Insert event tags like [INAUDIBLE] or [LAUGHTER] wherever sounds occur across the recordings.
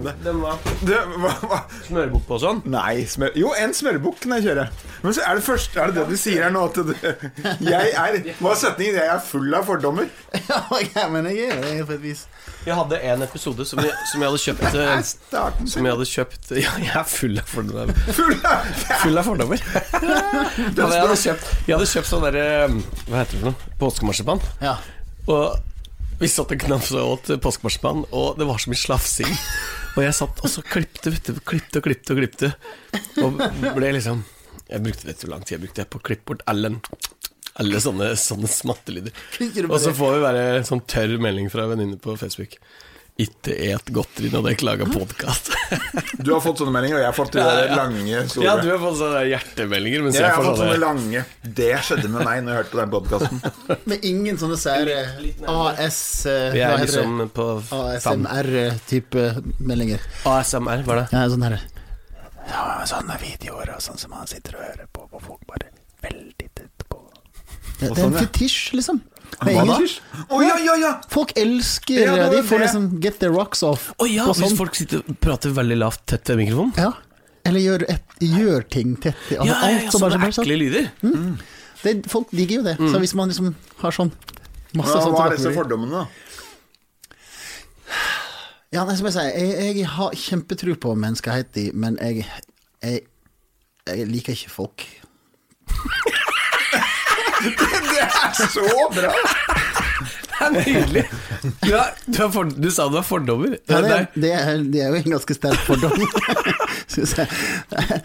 Glem det. Den var du, hva, hva? smørbukk på og sånn. Nei, smør, jo, en smørbukk kan jeg kjøre. Men så er det første Er det det du sier her nå? At du, jeg er Hva er setningen? Jeg er full av fordommer. [LAUGHS] Ja, men jeg er det på et vis. Jeg hadde en episode som jeg, som jeg hadde kjøpt [LAUGHS] eh, starten Som jeg hadde kjøpt [LAUGHS] Ja, jeg er full av fordommer. Full av Full av fordommer. Ja, jeg, hadde kjøpt, jeg hadde kjøpt sånn derre Hva heter det for noe? Påskemarsipan. Ja. Og vi satt og knafsa og åt påskemarsipan, og det var så mye slafsing. Og jeg satt og så klipte, vet du, klipte og klipte og klipte. Og ble liksom Jeg brukte vet du lang tid jeg brukte på å klippe bort alle, alle sånne, sånne smattelyder. Og så får vi bare sånn tørr melding fra en venninne på Facebook. Ikke et godteri når dere lager podkast. [LAUGHS] Du har fått sånne meldinger, og jeg har fått de Ja, ja. lange, store Ja, du har fått sånne hjertemeldinger, mens Ja, jeg jeg har fått sånne lange Det skjedde med meg når jeg hørte på den podkasten. [LAUGHS] Med ingen sånne sære AS eh, Vi er liksom på. ASMR-type meldinger. ASMR, var det? Ja, sånn her Ja, sånne videoer og sånn som han sitter og hører på, og folk bare veldig tett på. Det, det er en sånn, fetisj, liksom. Hva da? Å ja, ja, ja! Folk elsker Ja, det var De får det. liksom get their rocks off. Å ja, hvis sånn. folk sitter og prater veldig lavt tett ved mikrofonen? Ja. Eller gjør, et, gjør ting tett i altså, Ja, ja, ja, alt som bare sånne sånn. ekle lyder. det, Folk digger jo det. Så hvis man liksom har sånn masse Hva sånt hva er disse tilbakemelding- fordommene, da? Ja, nei, som jeg sier, jeg, jeg har kjempetro på menneskeheten, men jeg, jeg, jeg liker ikke folk. [LAUGHS] [LAUGHS] Er [LAUGHS] så bra! Det er nydelig. Du, er, du, er for, du sa du har fordommer. Ja, det, det, er, det er jo en ganske sterk fordom. [LAUGHS] Synes jeg.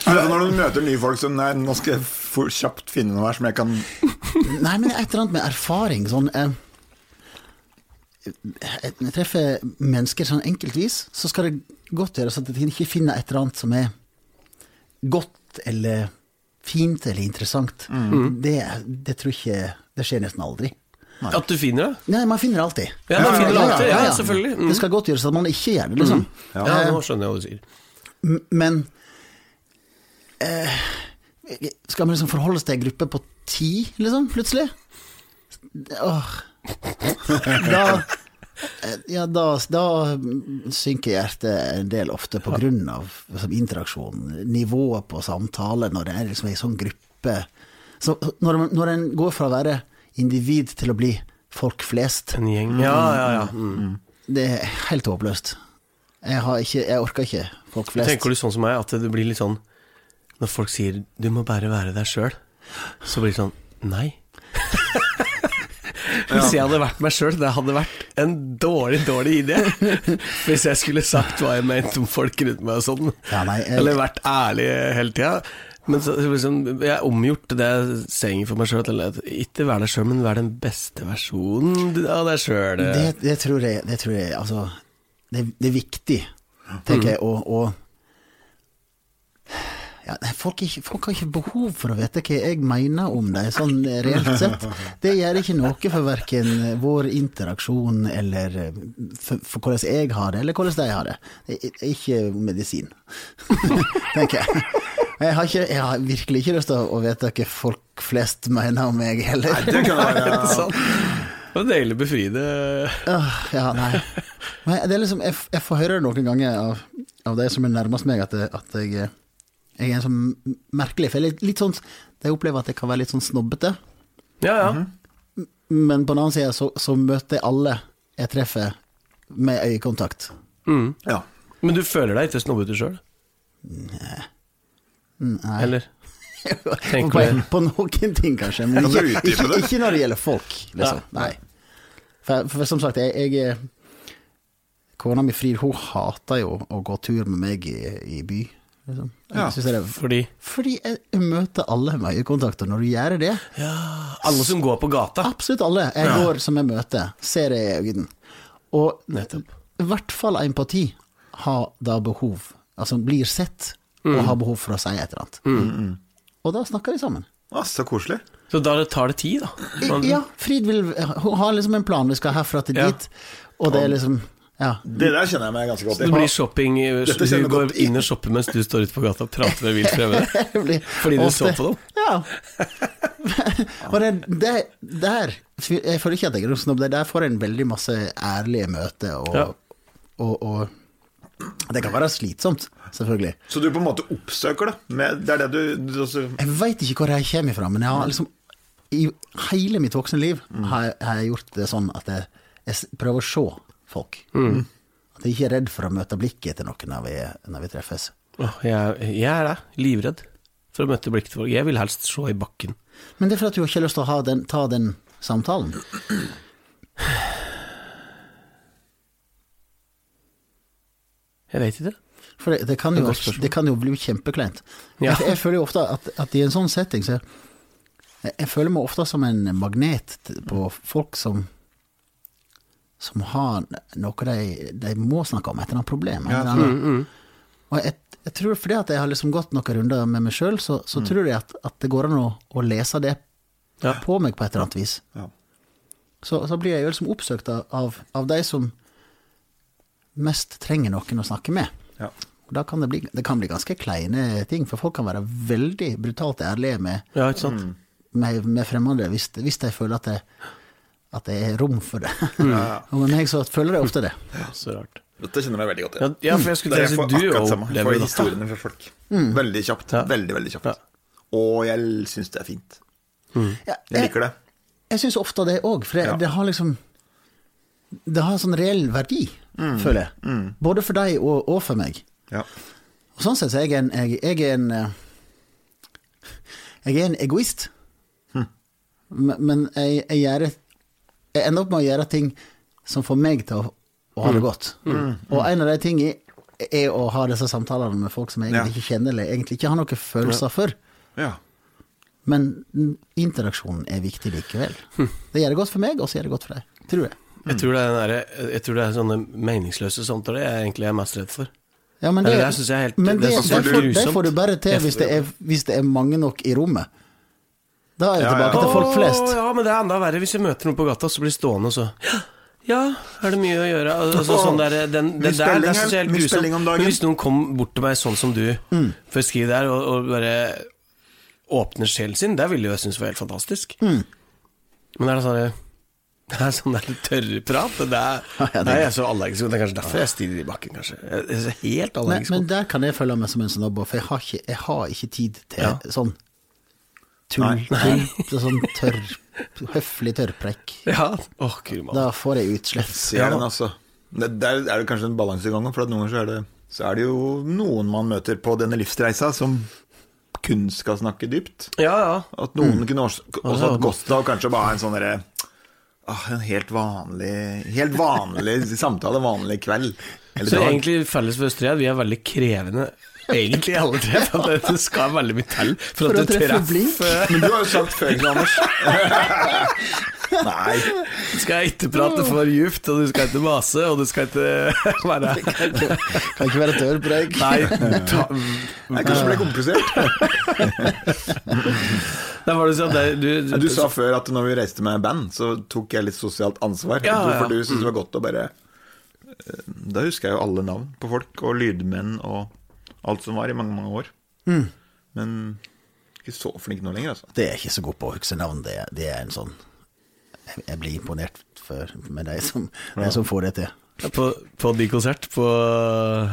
Når du møter nye folk som Nei, nå skal jeg for kjapt finne noe her som jeg kan Nei, men det er et eller annet med erfaring. Sånn eh, Når jeg treffer mennesker sånn enkeltvis, så skal det godt gjøres at jeg ikke finner et eller annet som er godt eller fint eller interessant. Det, det tror jeg ikke Det skjer nesten aldri. At du finner det? Nei, man finner det alltid. Ja, man finner det alltid, ja, selvfølgelig. Mm. Det skal godt gjøres at man ikke gjør det, liksom. Ja, nå skjønner jeg hva du sier. Men eh, Skal man liksom forholde seg til en gruppe på ti, liksom, plutselig? Åh. [LAUGHS] Da eh, Ja, da, da synker hjertet en del ofte på grunn av liksom, interaksjon, nivået på samtale, når det er liksom en sånn gruppe så, når, når en går fra å være individ til å bli folk flest, En gjeng. Ja, ja, ja. Mm. det er helt håpløst. Jeg, har ikke, jeg orker ikke folk flest. Tenker du sånn som meg, at det blir litt sånn Når folk sier 'du må bare være deg sjøl', så blir det sånn Nei. [LAUGHS] Hvis jeg hadde vært meg sjøl, det hadde vært en dårlig, dårlig idé. [LAUGHS] Hvis jeg skulle sagt hva jeg mente om folk rundt meg og sånn. Ja, nei, jeg- Eller vært ærlig hele tida. Men så, liksom, jeg omgjorte det det sayingen for meg sjøl ikke vær deg sjøl, men vær den beste versjonen av deg sjøl. Det, det tror jeg, det tror jeg Altså, det, det er viktig, tenker jeg, å ja, folk, ikke, folk har ikke behov for å vite hva jeg mener om dem, sånn reelt sett. Det gjør ikke noe for verken vår interaksjon eller for, for hvordan jeg har det, eller hvordan de har det. Det er ikke medisin, [LAUGHS] tenker jeg. Jeg har, ikke, jeg har virkelig ikke lyst til å vite hva folk flest mener om meg heller. Nei, Det kan være [LAUGHS] Sånn. Det var deilig befriende. Åh, ja, nei. [LAUGHS] Men det er liksom, jeg, jeg får høre det noen ganger av, av de som er nærmest meg, at, det, at jeg, jeg er en sånn merkelig For jeg, litt, litt sånn, jeg opplever at jeg kan være litt sånn snobbete, Ja, ja. men på den annen side så, så møter jeg alle jeg treffer, med øyekontakt. Mm. Ja. Men du føler deg ikke snobbete sjøl? Nei. Eller? [LAUGHS] på, Tenker du på noen ting, kanskje, men ikke, ikke, ikke når det gjelder folk. Liksom. Ja. Nei. For, for som sagt, jeg, jeg Kona mi Frid, hun hater jo å gå tur med meg i, i by. Liksom. Ja. det Fordi Fordi jeg møter alle med øyekontakt, når du gjør det alle som går på gata Absolutt alle jeg går som jeg møter, ser jeg i øynene. Og Nettopp. i hvert fall empati har da behov, altså blir sett og har behov for å si et eller annet. Og da snakker de sammen. Å, så koselig. Så da tar det tid, da. Man- Ja, Frid vil Hun har liksom en plan, vi skal herfra til Ja. dit, og det er liksom Ja. Det der kjenner jeg meg ganske godt Det blir shopping Dette Du går inn og shopper mens du står ute på gata og prater med vilt fremmede. [LAUGHS] Fordi du så på dem? Ja. [LAUGHS] og det, det, der Jeg føler ikke at jeg er noe snobb, det der får en veldig masse ærlige møter og, Ja. og, og det kan være slitsomt, selvfølgelig. Så du på en måte oppsøker det? Med, det er det du, du også, Jeg veit ikke hvor jeg kommer fra, men jeg har liksom i hele mitt voksne liv har, jeg, har jeg gjort det sånn at jeg, jeg prøver å se folk. At jeg ikke er redd for å møte blikket til noen når vi, når vi treffes. Jeg, jeg er det. Livredd for å møte blikket til folk. Jeg vil helst se i bakken. Men det er for at du har ikke lyst til å ha den, ta den samtalen. Jeg vet ikke. For det, det, kan, jo, det, det kan jo bli kjempekleint. Ja. Jeg, jeg føler jo ofte at, at i en sånn setting så jeg, jeg føler meg ofte som en magnet på folk som som har noe de, de må snakke om, et eller annet problem. et eller annet. Og jeg, jeg tror fordi at jeg har liksom gått noen runder med meg sjøl, så, så tror jeg at, at det går an å, å lese det Ja. på meg på et eller annet vis. ja. Så, så blir jeg jo liksom oppsøkt av, av, av de som mest trenger noen å snakke med. Ja. Og da kan det, bli, det kan bli ganske kleine ting, for folk kan være veldig brutalt ærlige med, Ja, ikke sant? med, med fremmede hvis, hvis de føler at det, at det er rom for det. Ja. jeg med meg så føler det ofte det. Så rart. Dette kjenner jeg veldig godt Ja, igjen. ja, for jeg skulle jeg si du akkurat samme. Jeg får historiene fra folk. Veldig kjapt. Ja. Veldig, veldig kjapt. Ja. Og jeg syns det er fint. Ja, Jeg liker det. Jeg syns ofte det òg, for det, Ja. det har liksom Det har en sånn reell verdi, Mm. føler jeg. Både for deg og, og for meg. Ja. Og sånn sett så er jeg en Jeg, jeg er en eh, Jeg er en egoist. Men, men jeg, jeg gjør Jeg ender opp med å gjøre ting som får meg til å, å ha det godt. Og en av de tingene er å ha disse samtalene med folk som jeg egentlig Ja. ikke kjenner, eller egentlig ikke har noen følelser for. ja. Men interaksjonen er viktig likevel. Det gjør det godt for meg, og så gjør det godt for deg. Tror jeg. Jeg tror det er, den derre- jeg tror det er sånne meningsløse samtaler jeg egentlig er mest redd for. Ja, men det, Eller det er helt- men det, det det, får, det får du bare til hvis det, er, hvis det er mange nok i rommet. Da er det Ja, ja. tilbake til folk flest. Åh, ja, men det er enda verre hvis jeg møter noen på gata, så blir jeg stående og så Ja, er det mye å gjøre? Altså, sånn der, den, mye der, det her, synes jeg er helt mye grusomt. spilling om dagen. Men hvis noen kom bort til meg sånn som du, for å skrive der, og, og bare åpner sjelen sin, det ville jo jeg synes var helt fantastisk. Men er det sånn [LAUGHS] det er sånn der tørrprat. Det er, [LAUGHS] Ja, det er- jeg er så allergisk. Det er kanskje derfor jeg stirrer i bakken, kanskje. Jeg er så helt allergisk. men der kan jeg følge meg som en snobber, for jeg har ikke, jeg har ikke tid til Ja. sånn tull, Nei. tull sånn tørr, høflig tørrpreik. ja, Oh. Da får jeg utslett. Ja. den, altså. Det, der er det kanskje en balansegang, for at noen ganger så er, det, så er det jo noen man møter på denne livsreisa som kun skal snakke dypt. Ja, ja. At noen kunne også, også at hatt kanskje bare en sånn derre ah, En helt vanlig Helt vanlig [LAUGHS] samtale, vanlig kveld. Eller Så dag. egentlig felles for Østerrike, vi er veldig krevende Egentlig [LAUGHS] alle tre, for det skal veldig mye til for, For at du treffe treffer blink. Men du har jo sagt før, Anders? [LAUGHS] Nei. Du skal ikke prate for djupt, og du skal ikke mase, og du skal ikke [LAUGHS] være Kan ikke være tørrpreik. Nei, ta, Det kanskje ble komplisert. det var det sånn det, du, du, Du sa før at når vi reiste med band, så tok jeg litt sosialt ansvar. Ja, ja. For du syntes det var godt å bare eh, Da husker jeg jo alle navn på folk, og lydmenn og alt som var, i mange, mange år. Mm. Men ikke så flink nå lenger, altså. Det er ikke så god på å huske navn. Det, det er en sånn Jeg, blir imponert for, med deg som, ja. som får det til. på, på de konsert på,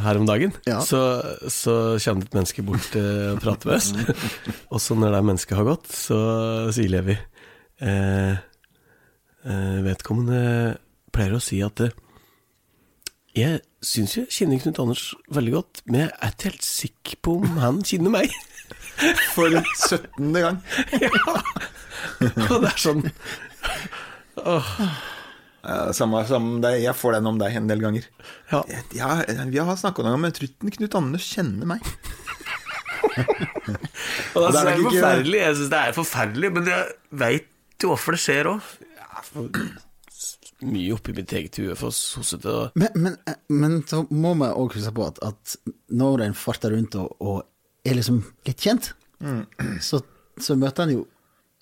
her om dagen, Ja. så, så kommer det et menneske bort til og prater med oss. [LAUGHS] og så når det mennesket har gått, så sier Levi eh, eh, Vedkommende pleier å si at eh, jeg syns jeg kjenner Knut Anders veldig godt, men jeg er ikke helt sikker på om han kjenner meg. [LAUGHS] For 17. gang. [LAUGHS] ja. og det er sånn oh. Samme som deg. Jeg får den om deg en del ganger. ja. Ja, vi har snakka noen om men Trutten Knut Anders kjenner meg. [LAUGHS] Og det det er er, forferdelig. Jeg syns det er forferdelig, men jeg veit jo hvorfor det skjer òg. Mye oppi mitt eget hue for sossete og Men, men, men så må vi òg huske på at, at når en farter rundt og, og er liksom litt kjent, så, så møter en jo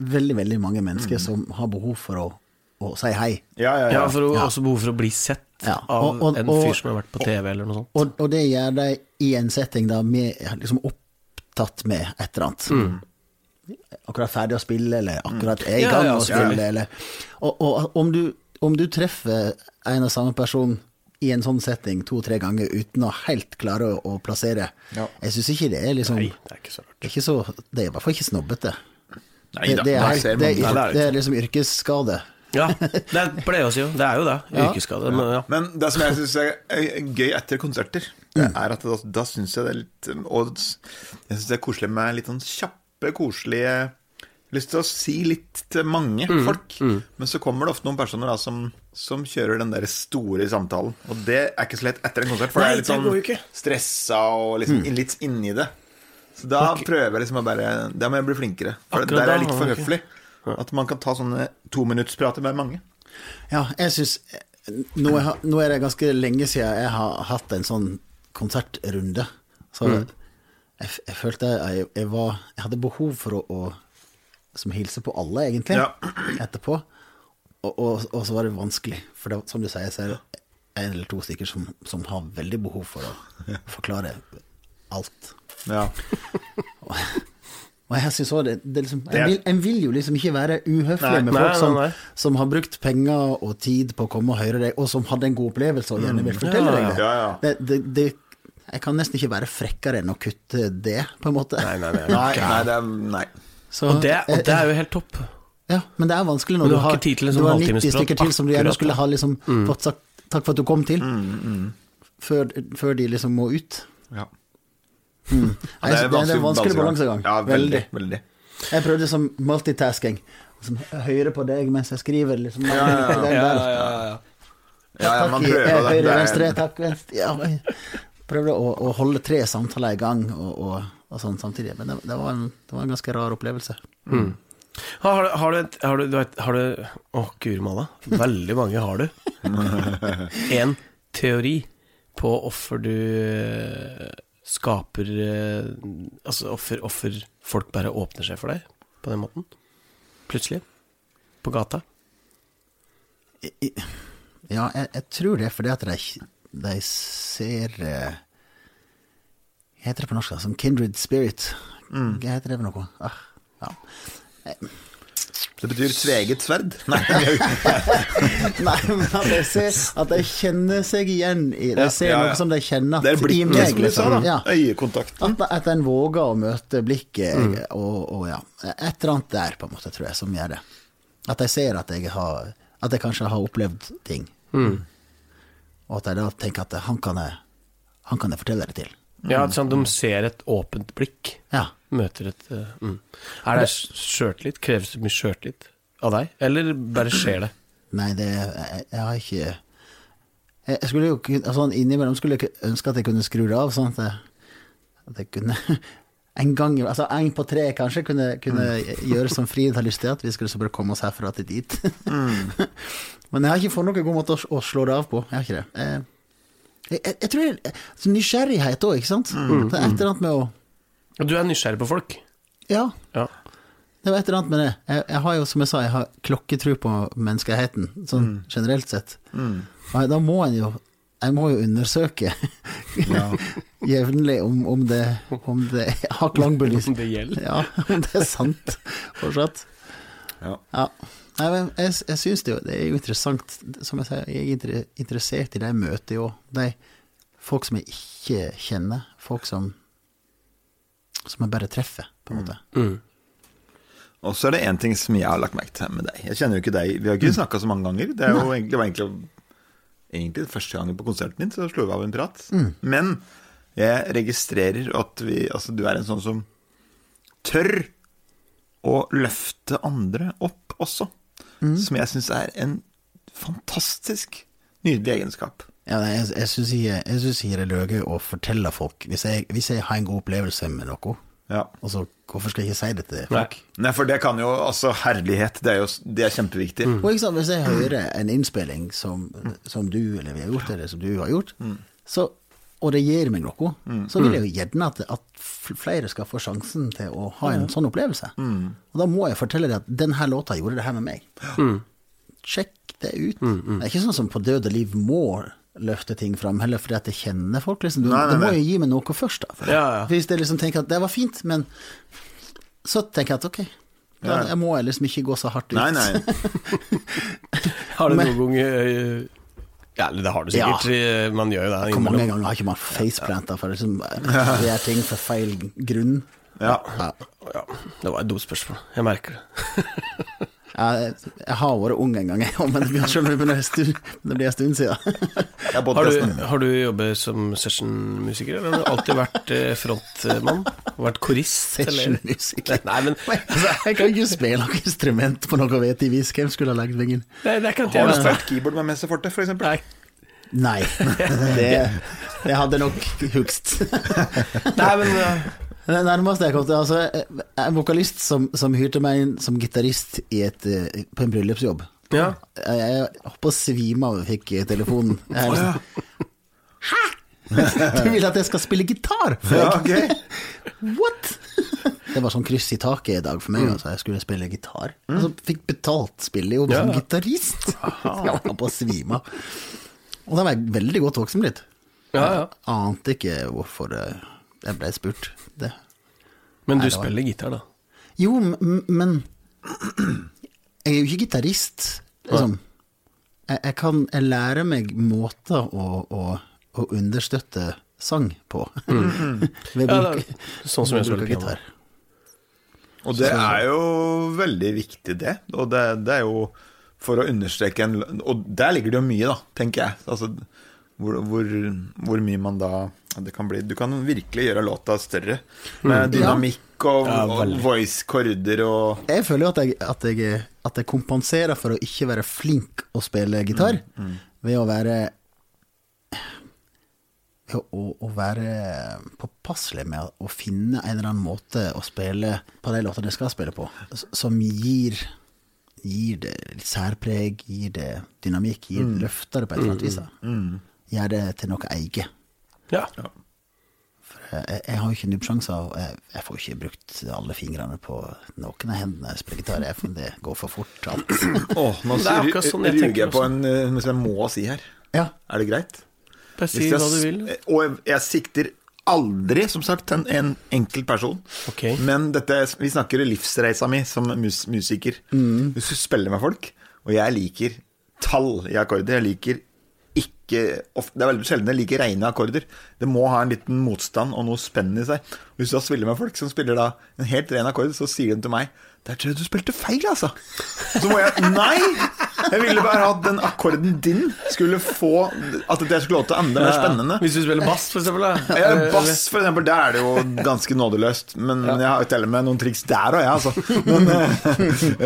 veldig, veldig mange mennesker som har behov for å, å si hei. Ja, ja, Ja, ja. for å, også behov for å bli sett Ja, av og- og- en fyr som har vært på TV eller noe sånt. Og, og det gjør de i en setting da vi er liksom opptatt med et eller annet. Akkurat ferdig å spille, eller akkurat er i gang å spille, eller Og, og om, du, om du treffer en og samme person i en sånn setting to-tre ganger uten å helt klare å, å plassere. Ja. Jeg syns ikke det er liksom Nei, det er ikke så rart. Det er, ikke så, det er i hvert fall ikke snobbete. Nei Det, det, er, helt, det, er, det er det det er liksom yrkesskade. Ja, [LAUGHS] det pleier å si. Det er jo det. Ja. Yrkesskade. Men, ja. Men det som jeg syns er er gøy etter konserter, det er at da, da syns jeg det er litt Og jeg syns det er koselig med litt sånn kjappe, koselige Lyst til å si litt til mange folk. Men så kommer det ofte noen personer da som, som kjører den der store samtalen. Og det er ikke så lett etter en konsert, for Nei, det er litt det sånn stressa og liksom litt inni det. Så da prøver jeg liksom å bare Da må jeg bli flinkere. For Akkurat der er jeg litt for høflig. At man kan ta sånne tominuttsprater med mange. Ja, jeg syns nå, nå er det ganske lenge siden jeg har hatt en sånn konsertrunde. Så Mm. jeg, jeg følte jeg, jeg var Jeg hadde behov for å, å som hilser på alle, egentlig, Ja. etterpå. Og, og, og så var det vanskelig, for det, som du sier, så er det en eller to stykker som, som har veldig behov for å forklare alt. Ja. Og jeg synes også det, det liksom, Det en, vil, en vil jo liksom ikke være uhøflig Nei. med folk som, nei, nei. som har brukt penger og tid på å komme og høre deg, og som hadde en god opplevelse og gjerne vil fortelle Ja, deg det. ja, ja. Det, det, det. Jeg kan nesten ikke være frekkere enn å kutte det, på en måte. Nei, nei, nei. Nei, [LAUGHS] Nei. Så, Og, det, og det er jo helt topp. Ja, men det er vanskelig når du, du har har, ikke tid til liksom, du har 90 stykker til som du gjerne skulle ha liksom fått sagt takk for at du kom til, før, før de liksom må ut. Ja. [LAUGHS] Nei, så det, er en vanskelig balansegang. Ja, veldig. veldig. Jeg prøvde som multitasking. Som høyre på deg mens jeg skriver. Liksom, Ja, ja, ja. Ja, ja, ja, ja. Ja, ja, Takk det. høyre, er- venstre, takk, venstre. Ja, prøvde å, å holde tre samtaler i gang og, og, og sånn samtidig. Men det, det, var en, det var en ganske rar opplevelse. Har, du- har du et har du, du vet, har du Å, guri malla. Veldig mange har du. [LAUGHS] En teori på hvorfor du eh, skaper eh, Altså hvorfor folk bare åpner seg for deg på den måten. Plutselig. På gata. Ja, jeg, jeg tror det er fordi at de, de ser eh, heter det på norsk? Som kindred spirit. Hva heter det for noe? Ah, ja. Det betyr tveget sverd. Nei, [LAUGHS] Nei, men at de, ser, at de kjenner seg igjen i De ser ja, ja. noe som de kjenner det er blikket som du sa, da. Ja. Øyekontakten. At, at en våger å møte blikket, og, og ja Et eller annet der, på en måte, tror jeg, som gjør det. At de ser at jeg har At jeg kanskje har opplevd ting. Og at jeg da tenker at han kan jeg, han kan jeg fortelle det til. Ja, sånn, de ser et åpent blikk. Ja. Møter et eh, mm. Er det sjøltillit? Kreves det mye sjøltillit av deg, eller bare skjer det? Nei, det Jeg, jeg har ikke jeg, skulle jo altså, Innimellom skulle jeg ønske at jeg kunne skru det av, sånn at jeg, at jeg kunne [LAUGHS] En gang, altså en på tre kanskje, kunne, kunne [LAUGHS] gjøre som Frid har lyst til, at vi skulle så bare komme oss herfra til dit. [LAUGHS] Men jeg har ikke funnet noen god måte å, å slå det av på. Jeg har ikke det. Jeg, jeg, jeg, jeg tror jeg, altså, Nysgjerrighet òg, ikke sant? Det er et eller annet med å Og du er nysgjerrig på folk? Ja, Ja. det var et eller annet med det. Jeg, jeg har jo, som jeg sa, jeg har klokketro på menneskeheten, sånn generelt sett. Og da må en jo Jeg må jo undersøke [LAUGHS] jevnlig om, om det Om det har [LAUGHS] klangbelys. Om det gjelder. Ja, om det er sant fortsatt. Ja. Ja. Nei, men jeg, jeg syns det, det er jo interessant. Som jeg sier, jeg er interessert i de møter jo. De folk som jeg ikke kjenner. Folk som Som jeg bare treffer, på en måte. Og så er det én ting som jeg har lagt merke til med deg. Jeg kjenner jo ikke deg, vi har ikke snakka så mange ganger. Det, er jo egentlig, det var egentlig, egentlig første gangen på konserten din, så slo vi av en prat. Men jeg registrerer at vi, altså, du er en sånn som tør å løfte andre opp også. Som jeg syns er en fantastisk nydelig egenskap. Ja, nei, jeg, jeg syns jeg ikke det er løye å fortelle folk hvis jeg, hvis jeg har en god opplevelse med noe, Ja. Altså, hvorfor skal jeg ikke si det til folk? Nei, for det kan jo Altså, herlighet, det er jo det er kjempeviktig. Og ikke sant, hvis jeg hører en innspilling som, som du eller vi har gjort, eller som du har gjort, så, og det gir meg noe, så vil jeg jo gjerne at, at flere skal få sjansen til å ha en sånn opplevelse. Og da må jeg fortelle deg at denne låta gjorde det her med meg. Sjekk det ut. Det er ikke sånn som på døde liv må løfte ting fram, heller fordi at jeg kjenner folk. Liksom. Du, Nei, nei, det må nei. jo gi meg noe først, da. Ja, ja. Hvis jeg liksom tenker at det var fint, men så tenker jeg at ok, da Ja. jeg må jeg liksom ikke gå så hardt ut. Nei, nei. [LAUGHS] Har du noen gang eh, Ja, eller det har du sikkert. Ja. Man gjør jo det Hvor mange ganger har ikke man faceplanta for liksom, å gjøre ting for feil grunn? Ja. Ja. Ja, det var et dumt spørsmål. Jeg merker det. [LAUGHS] Jeg, jeg har vært ung en gang, jeg, men det blir selv om det blir en stund, det blir en stund siden. Har du, har du jobbet som sessionmusiker, eller har du alltid vært eh, frontmann? Vært korist? Sessionmusiker. Nei, men Altså, jeg kan ikke spille noe instrument på noe vis. Hvem skulle ha lagd vingen? Nei, det kan ikke Har du spilt keyboard med Messe Forte, for eksempel? Nei, Nei, [LAUGHS] det, det hadde nok hugst. Nei men eh, Det nærmeste jeg kom til altså, En vokalist som, som hyrte meg inn som gitarist eh, på en bryllupsjobb. Ja. Jeg, jeg holdt på å svime av da jeg fikk telefonen. Jeg, er sånn, [LAUGHS] Hæ?! Du vil at jeg skal spille gitar? Ja, okay. [LAUGHS] What?! Det var sånn kryss i taket i dag for meg, altså. Jeg skulle spille gitar. Altså, fikk betalt spillejobb som Ja. gitarist! [LAUGHS] Jeg holdt på å svime av. Og da var jeg veldig godt voksen blitt. ja, ja. Ante ikke hvorfor eh, jeg ble spurt. Det. Men du Nei, det var- spiller gitar, da? Jo, m- men Jeg er jo ikke gitarist, liksom. Jeg, jeg kan jeg lærer meg måter å, å, å understøtte sang på. [LAUGHS] Ved Ja, bruk- det er sånn som jeg spiller piano. gitar. Og det er jo veldig viktig, det. Og det, det er jo for å understreke en Og der ligger det jo mye, da, tenker jeg. Altså, hvor, hvor, hvor mye man da kan bli Du kan virkelig gjøre låta større. Med dynamikk og, Ja, og voice-korder og Jeg føler jo at jeg, at, jeg, at jeg kompenserer for å ikke være flink å spille gitar, ved å være ved å, å være påpasselig med å finne en eller annen måte å spille på de låtene jeg skal spille på, som gir Gir det litt særpreg, gir det dynamikk, gir løfter det på et eller annet vis. da. Gjør det til noe eget. Ja. Jeg, jeg har jo ikke nubbsjanser, og jeg, jeg får ikke brukt alle fingrene på noen av hendene jeg spiller gitar. Jeg, for det går for fort, alt. [CLEARS THROAT] Oh, nå Det er akkurat sånn jeg ruger tenker jeg på en eh, noe som jeg må si her. Ja, Er det greit? Bare si hva du vil. Og jeg, jeg sikter aldri, som sagt, til en, en enkelt person. Okay. Men dette, vi snakker livsreisa mi som mus musiker. Hvis du spiller med folk, og jeg liker tall i akkorder Jeg liker ikke Det er veldig sjelden det liker rene akkorder. Det må ha en liten motstand og noe spenn i seg. Hvis du da spiller med folk som spiller da en helt ren akkord, så sier de til meg Der tror jeg du spilte feil, altså. Så må jeg Nei! Jeg ville bare at den akkorden din skulle få At det skulle låte enda mer spennende. Hvis du spiller bass, for eksempel. Ja, Eh, bass, for eksempel, der er det jo ganske nådeløst. Men jeg har og med noen triks der òg, jeg, altså. Men, eh,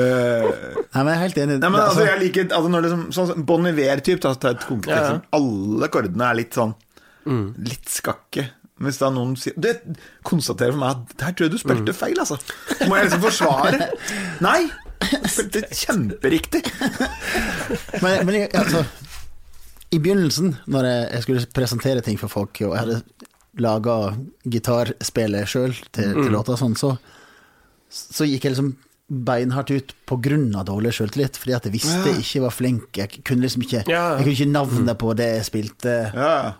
eh, Nei, men jeg er helt enig. nei, men altså, jeg liker altså, når det er sånn Bon Iver-typ, da, ta et konkret Ja, ja. Alle akkordene er litt sånn Litt skakke. Hvis da noen sier Det konstaterer for meg at der tror jeg du spilte feil, altså. Så må jeg liksom forsvare. Nei! [LAUGHS] Du spilte kjemperiktig. [LAUGHS] Men, men jeg, altså, i begynnelsen, når jeg, skulle presentere ting for folk, og jeg hadde laga gitarspillet sjøl til, til låta og sånn, så, så gikk jeg liksom beinhardt ut på grunn av dårlig sjøltillit, fordi at jeg visste jeg ikke var flink. Jeg kunne liksom ikke. Jeg kunne ikke navnet på det jeg spilte,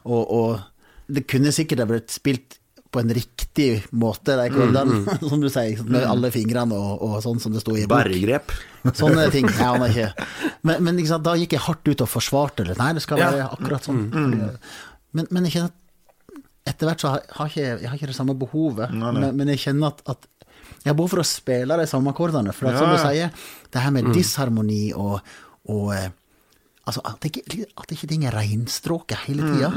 og, og det kunne sikkert ha blitt spilt på en riktig måte, de akkordene, [LAUGHS] som du sier, med alle fingrene og, og sånn som det sto i bok. Bæregrep. Sånne [LAUGHS] ting. Jeg aner ikke. Men, men ikke da gikk jeg hardt ut og forsvarte det. Nei, det skal Ja. være akkurat sånn. Men, men jeg kjenner at etter hvert så har ikke, jeg har ikke det samme behovet. Nei, nei. Men, men jeg kjenner at, at jeg har behov for å spille de samme akkordene. For at, som Ja, du sier, det her med disharmoni og, og eh, Altså, at ikke, at ikke ting er reinstråket hele tida,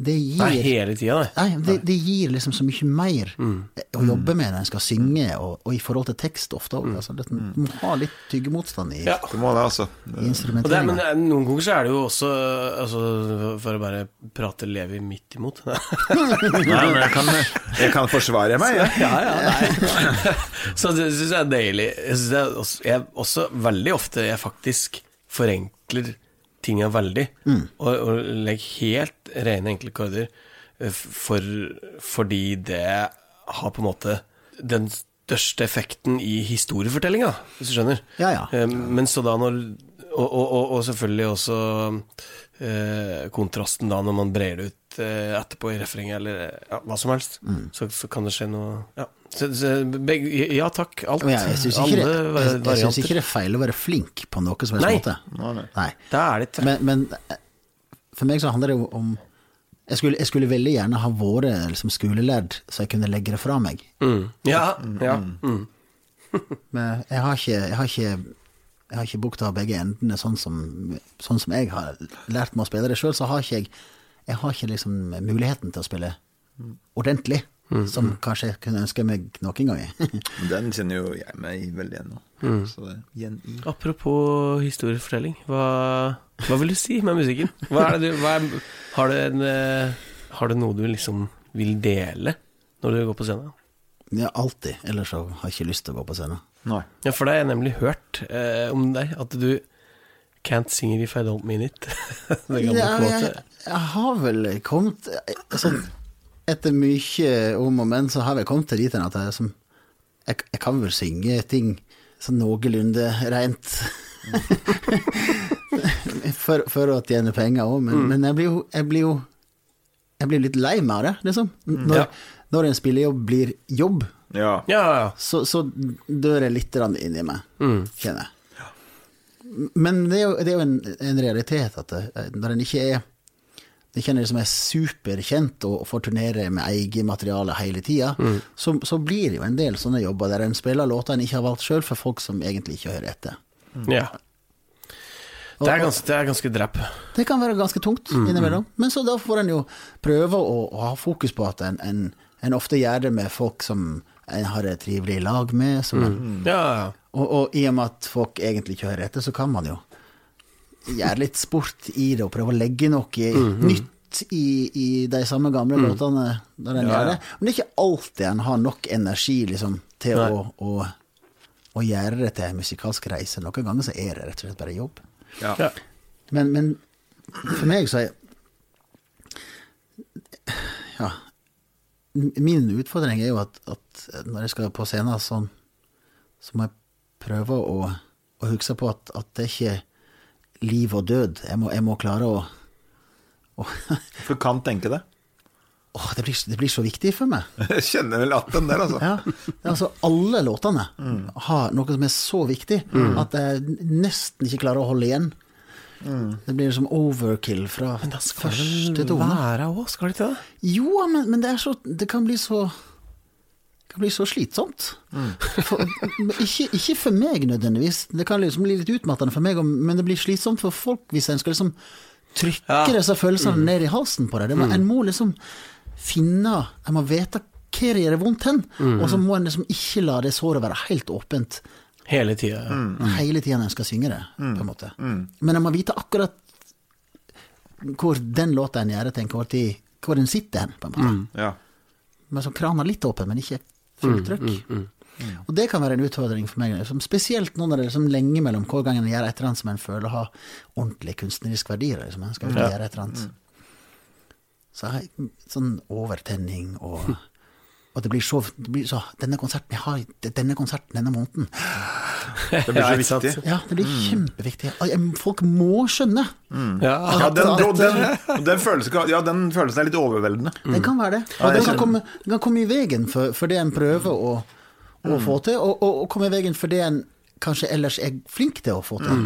det gir Nei, hele tida, nei. Nei, det, det gir liksom så mye mer å jobbe med når en skal synge, og, og i forhold til tekst ofte òg. Altså, du må ha litt tyggemotstand i, Ja. Det må det, altså. i Og det, men eh, noen ganger så er det jo også altså, For å bare prate Levi midt imot. [LAUGHS] Nei, men jeg kan, jeg kan forsvare meg, jeg. ja, ja, nei. [LAUGHS] Så det syns jeg er deilig. Jeg synes det er også, jeg, også veldig ofte jeg faktisk forenkler tinga veldig. Og, og legger helt rene, enkle akkorder. eh, For, fordi det har på en måte den største effekten i historiefortellinga, hvis du skjønner. Ja, ja. Eh, Men så da når Og, og, og, selvfølgelig også eh, kontrasten da når man brer det ut eh, etterpå i refrenget, eller ja, hva som helst, Mm. så, så kan det skje noe Ja, ja takk. Alt. Ja, jeg syns ikke, det- ikke det er feil å være flink på noe som helst Nei. måte. Nei. Da er det ikke Men, men eh, For meg så handler det jo om Jeg skulle, jeg skulle veldig gjerne ha vært liksom, skolelærd, så jeg kunne legge det fra meg. Mm. Ja, ja. Mm. [LAUGHS] Men jeg har ikke Jeg har ikke, jeg har ikke bukta begge endene sånn som, sånn som jeg har lært meg å spille det sjøl, så har ikke jeg Jeg har ikke liksom muligheten til å spille ordentlig, som kanskje jeg kunne ønske meg noen ganger. [LAUGHS] Den kjenner jo jeg meg veldig igjen nå. Så igjen i. Apropos historiefortelling, hva, hva vil du si med musikken? Hva er det du, hva er, har, du en, eh, har du noe du liksom vil dele når du går på scenen? Ja, alltid. Ellers så har jeg ikke lyst til å gå på scenen. Nei. Ja, for det har jeg nemlig hørt eh, om deg, at du can't sing it if I don't mean it. [LAUGHS] det gamle Ja, jeg, jeg har vel kommet altså, Etter mye om og men, så har jeg kommet til dit hen at jeg, som, jeg, jeg kan vel synge ting sånn noenlunde rent. [LAUGHS] for, for å tjene penger òg, men, men jeg blir jo jeg blir jo jeg blir litt lei meg av det, liksom. Når, Ja. når en spillejobb blir jobb, Ja. Ja, ja. så, så dør jeg litt inn inni meg, Mm. kjenner jeg. Men det er jo, det er jo en, en realitet at det, når en ikke er det kjenner som er superkjent og får turnere med eget materiale hele tida, så, så blir det jo en del sånne jobber der en spiller låter en ikke har valgt sjøl, for folk som egentlig ikke hører etter. ja. Det er ganske, det er ganske drepp. Det kan være ganske tungt innimellom, men så da får en jo prøve å, å ha fokus på at en, en, en ofte gjør det med folk som en har et trivelig lag med, som en, Ja, ja. og, og i og med at folk egentlig ikke hører etter, så kan man jo gjøre litt sport i det og prøve å legge noe nytt i, i de samme gamle låtene når den Ja, det. Men det er ikke alltid en har nok energi liksom, til å, å, å gjøre det til en musikalsk reise. Noen ganger så er det rett og slett bare jobb. Ja. ja. Men, men for meg så er Ja. Min utfordring er jo at, at når jeg skal på scenen så, så må jeg prøve å, å huske på at, at det er ikke liv og død. Jeg må, jeg må klare å, å For du kan tenke det. Åh, det, blir, det blir så viktig for meg. [LAUGHS] Jeg kjenner vel at den der, altså. Ja, altså Alle låtene har noe som er så viktig at jeg nesten ikke klarer å holde igjen. Det blir som overkill fra Men da skal det første tone. være òg, skal det ikke det? Jo, men, men det er så Det kan bli så det kan bli så slitsomt. [LAUGHS] For, ikke, ikke for meg nødvendigvis. Det kan liksom bli litt utmattende for meg, men det blir slitsomt for folk hvis en skal liksom trykke Ja. disse følelsene ned i halsen på deg. Det må, En må liksom finne En må vite hva det gjør vondt hen, og så må en liksom ikke la det såret være helt åpent Hele tida. Ja. hele tida når en skal synge det, på en måte. Men en må vite akkurat hvor den låta en gjør, til enhver tid, hvor den sitter hen, på en måte Ja. Men så krana litt åpen, men ikke fullt trøkk. Og det kan være en utfordring for meg, liksom, spesielt nå når det er liksom lenge mellom hver gang en gjør et eller annet som en føler har ordentlig kunstnerisk verdi. Liksom, en skal gjøre et eller annet. Så jeg sånn overtenning og [LAUGHS] og det blir så, det blir så Denne konserten jeg har, denne konserten denne måneden [LAUGHS] Det blir så ja, viktig. Ja, det blir kjempeviktig. Folk må skjønne. Ja. Ja, den, den, den, følelsen, ja, den følelsen er litt overveldende. Det kan være det. Og det kan komme, den kan komme i veien for, for det en prøver å, å få til, og, og, og komme i veien for det en kanskje ellers er flink til å få til.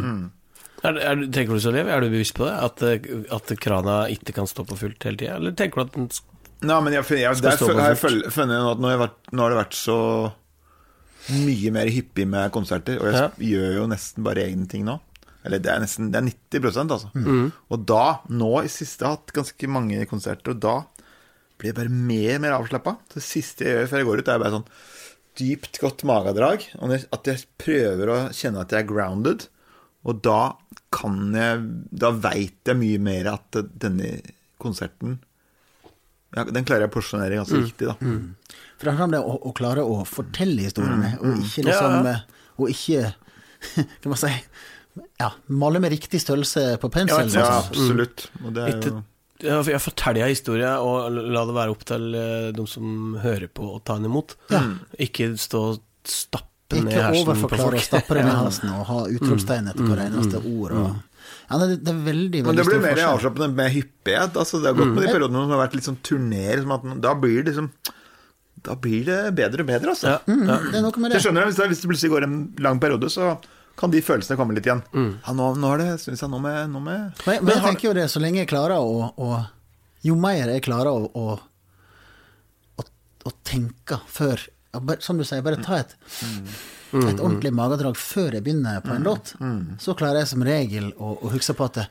Er, er, du- tenker du så, Liv, Er du bevisst på det? At, eh, at krana ikke kan stå på fullt hele tida? Eller tenker du at den Nei, men jeg, jeg, har jeg fullt. funnet at nå har, vært, nå har det vært så mye mer hyppig med konserter, og jeg Ja. gjør jo nesten bare egne ting nå. Eller det er nesten det er 90% Mm. Og da, nå i siste, har jeg hatt ganske mange konserter, og da blir jeg bare mer og mer avslappa. Det siste jeg gjør før jeg går ut, er bare sånn dypt godt magedrag. Og at jeg prøver å kjenne at jeg er grounded. Og da kan jeg Da veit jeg mye mer at denne konserten ja, Den klarer jeg å porsjonere ganske riktig, da. For det handler om det å, å klare å fortelle historiene, og ikke liksom ja. eh, Og ikke [LAUGHS] Kan man si Ja, male med riktig størrelse på penselen. Ja, Ja, liksom. absolutt. Og det er jo jeg forteller historie, og la det være opp til eh, de som hører på, å ta den imot. Ikke stå og stappe ned hersen på folk. Ikke overforklare og stappe ned hersen, [LAUGHS] halsen og ha utropstegn etter hver eneste ord. Og, ja, det, det er veldig, veldig Men det blir mer forskjell. avslappende med hyppighet. Altså, det har gått med de periodene som har vært litt sånn turner, Som at da blir det liksom Da blir det bedre og bedre, altså. Ja, ja. Det er noe med Jeg skjønner det, hvis det, hvis det plutselig går en lang periode, så kan de følelsene komme litt igjen. Ja, nå, nå er det, syns jeg, nå med, nå med Men, men jeg tenker jo det, så lenge jeg klarer å, å Jo mer jeg klarer å, å, å, å tenke før bare- Som du sier, bare ta et, et ordentlig magedrag før jeg begynner på en låt. Så klarer jeg som regel å, å huske på at det,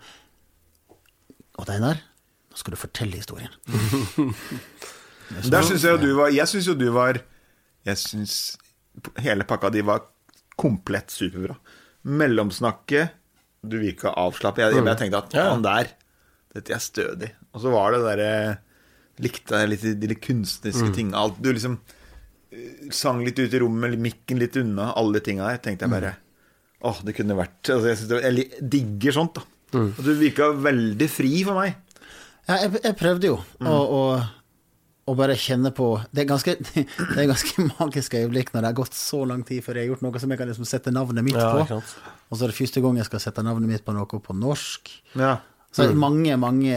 Odd Einar, nå skal du fortelle historien. [LAUGHS] Der syns jeg jo du var Jeg syns jo du var Jeg syns hele pakka di var komplett superbra. Mellomsnakket Du virka avslappet. Jeg, jeg tenkte at han der Dette er stødig. Og så var det derre Likte jeg litt de litt kunstneriske mm. Alt, du liksom eh, sang litt ut i rommet, mikken litt unna, alle de tinga her, Tenkte jeg bare Åh, det kunne vært altså, jeg, det, jeg digger sånt, da. Og du virka veldig fri for meg. Ja, jeg, jeg prøvde jo å, å, å bare kjenne på Det er ganske, [LAUGHS] det er ganske magisk øyeblikk når det har gått så lang tid før jeg har gjort noe som jeg kan liksom sette navnet mitt Ja, på. Og så er det første gang jeg skal sette navnet mitt på noe på norsk. Ja. Så er mange, mange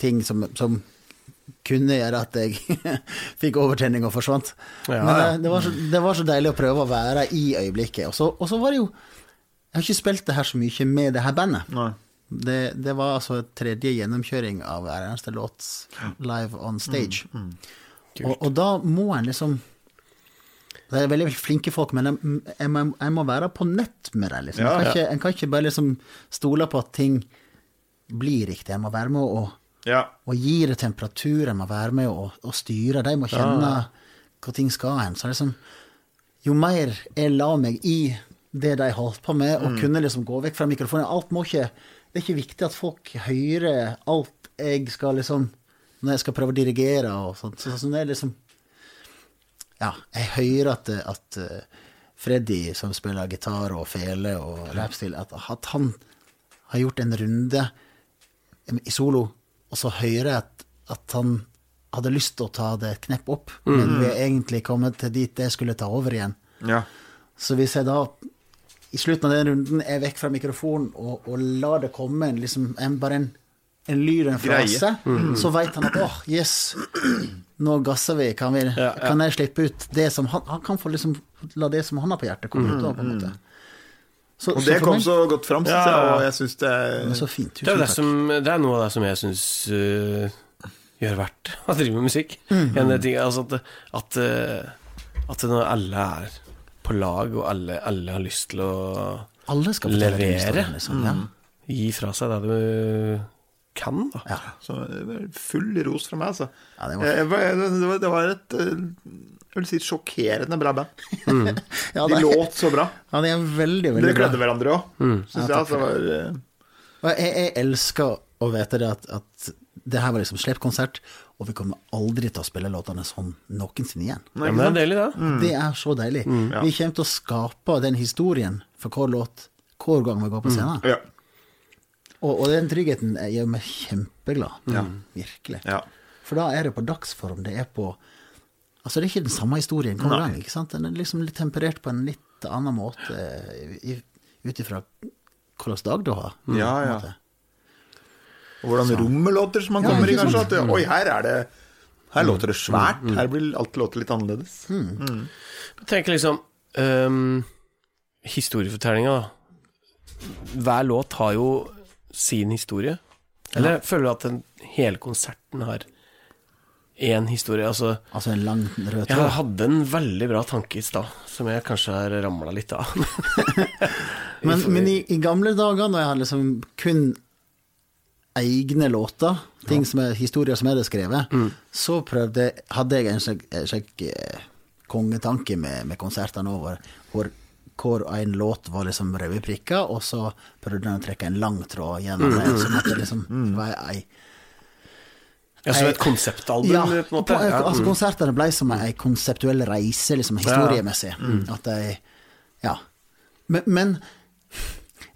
ting som, som kunne gjøre at jeg [LAUGHS] fikk overtenning og forsvant. Ja, Men ja. eh, det var, så, det var så deilig å prøve å være i øyeblikket. Og så, og så var det jo Jeg har ikke spilt det her så mye med det her bandet. Det, det var altså tredje gjennomkjøring av hver eneste låt live on stage. Og, og da må en liksom Det er veldig flinke folk, men jeg, jeg, må, jeg må være på nett med dem. Liksom. Ja, en, kan ja. ikke, en kan ikke bare liksom stole på at ting blir riktig. Jeg må være med og, Ja. og gi det temperatur, en må være med og, og styre. De må kjenne hvor ting skal hen. Så liksom, jo mer jeg la meg i det de holdt på med, og kunne liksom gå vekk fra mikrofonen Alt må ikke Det er ikke viktig at folk hører alt jeg skal liksom Når jeg skal prøve å dirigere og sånt. Så, så det er liksom Ja, jeg hører at, at eh, Freddy, som spiller gitar og fele og rapstil, at, at han har gjort en runde i solo, og så hører jeg at, at han hadde lyst til å ta det et knepp opp, men vi er egentlig kommet til dit det skulle ta over igjen. ja. Så hvis jeg da i slutten av den runden er vekk fra mikrofonen og, og lar det komme en, liksom, en, bare en, en lyd og en frase, frase, så veit han at åh, yes, [CLEARS THROAT] nå gasser vi. Kan, vi, ja. kan jeg slippe ut det som han Han kan få liksom la det som han har på hjertet, komme ut. Da, på en måte. Så, Og det kom så godt fram, syns Ja, jeg, og jeg synes det er Så fint. Det er, det, som, det er noe av det som jeg syns gjør verdt [LAUGHS] å drive med musikk. Mm. En av de ting, altså at, at, eh, at når alle er på lag, og alle, alle har lyst til å Alle skal levere. liksom. Ja. gi fra seg det du kan, da. Ja. Så full ros fra meg, altså. Ja, det var- Jeg var- det, var, det var et eh, jeg vil si sjokkerende bra band. [LAUGHS] Ja, De det- låt så bra. Ja, de er veldig, veldig bra. kledde hverandre òg, syns jeg. Altså, var, uh... Og jeg, jeg elsker å vite det at, at det her var liksom slippkonsert, og vi kommer aldri til å spille låtene sånn noensinne igjen. nei, Ja, men det er deilig, deilig, Mm. Det er så deilig. Vi kommer til å skape den historien for hver låt hver gang vi går på scenen. Ja. Og, og den tryggheten gjør meg kjempeglad. Virkelig. ja. For da er det på dagsform. Det er på Altså, det er ikke den samme historien hver gang. ikke sant? Den er liksom litt temperert på en litt annen måte ut ifra hvilken dag du har. Ja, ja. Og hvordan rommet låter som man Ja, kommer i, kanskje. At oi, her er det Her låter det svært. Her blir alt låter litt annerledes. Jeg tenker liksom um, Historiefortellinga, da. Hver låt har jo sin historie. Eller føler du at den, hele konserten har én historie? Altså, Altså en lang rød tråd? jeg hadde en veldig bra tanke i stad, som jeg kanskje har ramla litt av. [LAUGHS] Men, men i, i gamle dager, når jeg hadde liksom kun egne låter, ting som er historier som jeg hadde skrevet, så prøvde, hadde jeg en slik, slik eh, kongetanke med, med konsertene over, hvor hvor en låt var liksom røde prikker, og så prøvde han å trekke en lang tråd gjennom det, sånn at det liksom var ei Ja, som et konseptalbum, ja, på en måte. på- altså mm. konsertene ble som ei konseptuell reise, liksom historiemessig. At de Ja. Men, men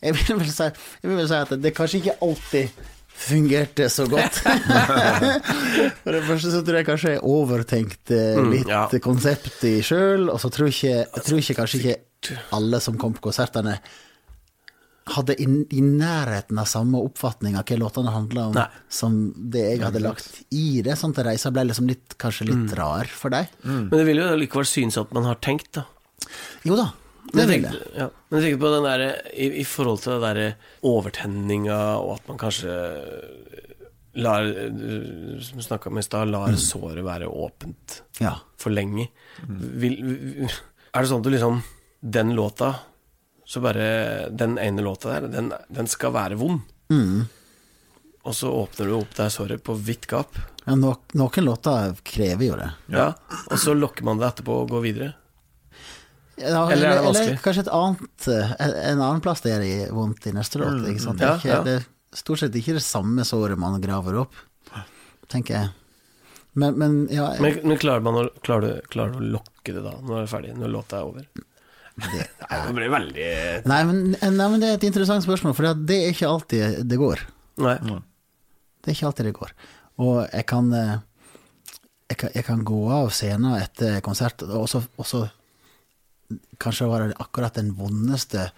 jeg, vil vel si, jeg vil vel si at det kanskje ikke alltid fungerte så godt. [LAUGHS] For det første så tror jeg kanskje jeg overtenkte litt ja. konseptet i sjøl, og så tror jeg, jeg tror ikke kanskje ikke alle som kom på konsertene hadde i, i nærheten av samme oppfatning av hva låtene handla om, Nei. som det jeg hadde lagt i det. Sånn at reisa ble liksom litt, kanskje litt rar for deg. Men det vil jo likevel synes at man har tenkt, da. Jo da, Det jeg vil tenkte, ja. Men jeg tenkte på den der, i, i forhold til det der overtenninga, og at man kanskje lar Som vi snakka om i stad, lar såret være åpent Ja. for lenge. Vil, er det sånn at du liksom Den låta, så bare Den ene låta der, den, den skal være vond. Og så åpner du opp det såret på vidt gap. Ja, no, noen låter krever jo det. Ja. Og så lokker man det etterpå og går videre. Ja, Eller er det vanskelig? Eller kanskje et annet, eh, en annen plass det gjør vondt i neste låt. Ikke sant? Det, er Ja, ikke, ja. det er stort sett ikke det samme såret man graver opp, tenker jeg. Men, men ja, Men, men klarer, man å, klarer, du, klarer du å lokke det da, når det er ferdig? Når låta er over? Det, Det blir veldig nei, men, nei, men det er et interessant spørsmål, for det er ikke alltid det går. Nei. Det er ikke alltid det går. Og jeg kan, eh, jeg kan, jeg kan gå av scenen etter konsert, og så, Kanskje var det akkurat den vondeste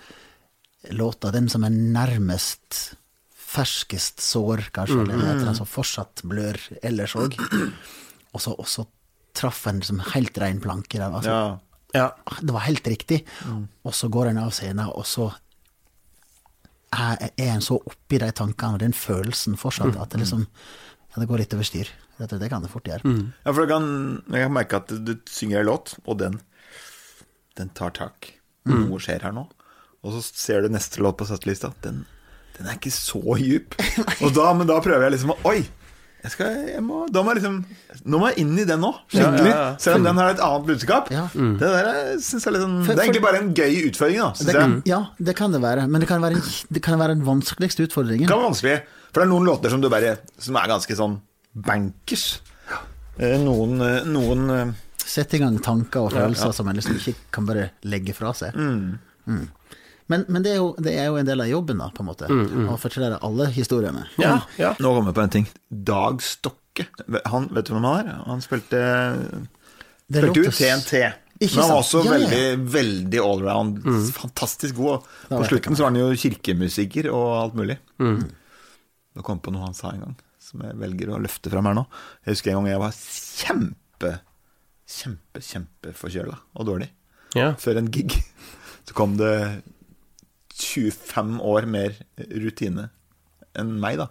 låta, den som er nærmest ferskest sår, kanskje, eller heter den som fortsatt blør ellers òg. [CLEARS THROAT] Og så, og så traff en liksom helt rein planke. der, Altså, Ja. Ja. Det var helt riktig. Og så går en av scenen, og så er, er en så oppi de tankene og den følelsen fortsatt at det liksom ja, det går litt over styr. Det, det kan det fort gjøre. Ja, for kan, jeg kan merke at du synger en låt, og den, den tar tak. Noe skjer her nå. Og så ser du neste låt på settelista. Den, den er ikke så djup. [LAUGHS] Og da, men da prøver jeg liksom å Oi! Jeg skal, jeg må, da må jeg liksom Nå må jeg inn i den nå, skikkelig. Ja, ja. Selv om den har et annet budskap. Ja. Det der er, synes jeg liksom, sånn For- Det er egentlig bare en gøy utfordring, da. Det jeg. ja, det kan det være, men det kan være, det kan være den vanskeligste utfordringen. Det kan være vanskelig. For det er noen låter som du bare Som er ganske sånn bankers. Eh, Noen, eh, noen eh, i gang tanker og følelser som en liksom ikke kan bare legge fra seg. Mm. Men, men det, er jo, det er jo en del av jobben, da, på en måte. Å fortelle alle historiene. Ja, ja. Nå kommer jeg på en ting. Dag Stokke. Han, vet du hvem han er? Han spilte, Det spilte jo TNT. Ikke Men han var også Ja, ja. veldig, veldig allround. Fantastisk god. På slutten så var han jo kirkemusiker og alt mulig. Nå kom jeg på noe han sa en gang, som jeg velger å løfte fram her nå. Jeg husker en gang jeg var kjempe, kjempe, kjempeforkjøla og dårlig. ja. Før en gig. [LAUGHS] Så kom det 25 år mer rutine enn meg, da.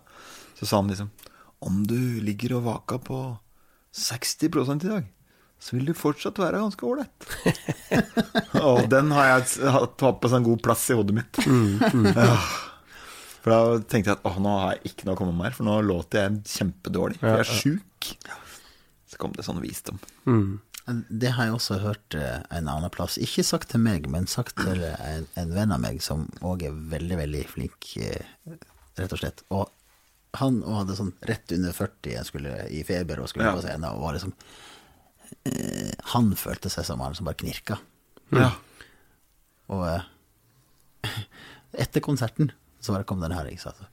Så sa han liksom Om du ligger og vaka på 60% i dag, så vil du fortsatt være ganske ålreit. [LAUGHS] og den har jeg hatt hatt på sånn god plass i hodet mitt. [LAUGHS] Ja. For da tenkte jeg at åh, nå har jeg ikke noe å komme med her, for nå låter jeg kjempedårlig. For jeg er sjuk. Så kom det sånn visdom. Det har jeg også hørt eh, en annen plass. Ikke sagt til meg, men sagt til en, en venn av meg som òg er veldig, veldig flink, eh, rett og slett. Og han og hadde sånn rett under 40, jeg skulle i feber og skulle Ja. på scenen, og var liksom eh, Han følte seg som han som bare knirka. Ja. Og eh, [LAUGHS] etter konserten så bare kom den her, ikke sant.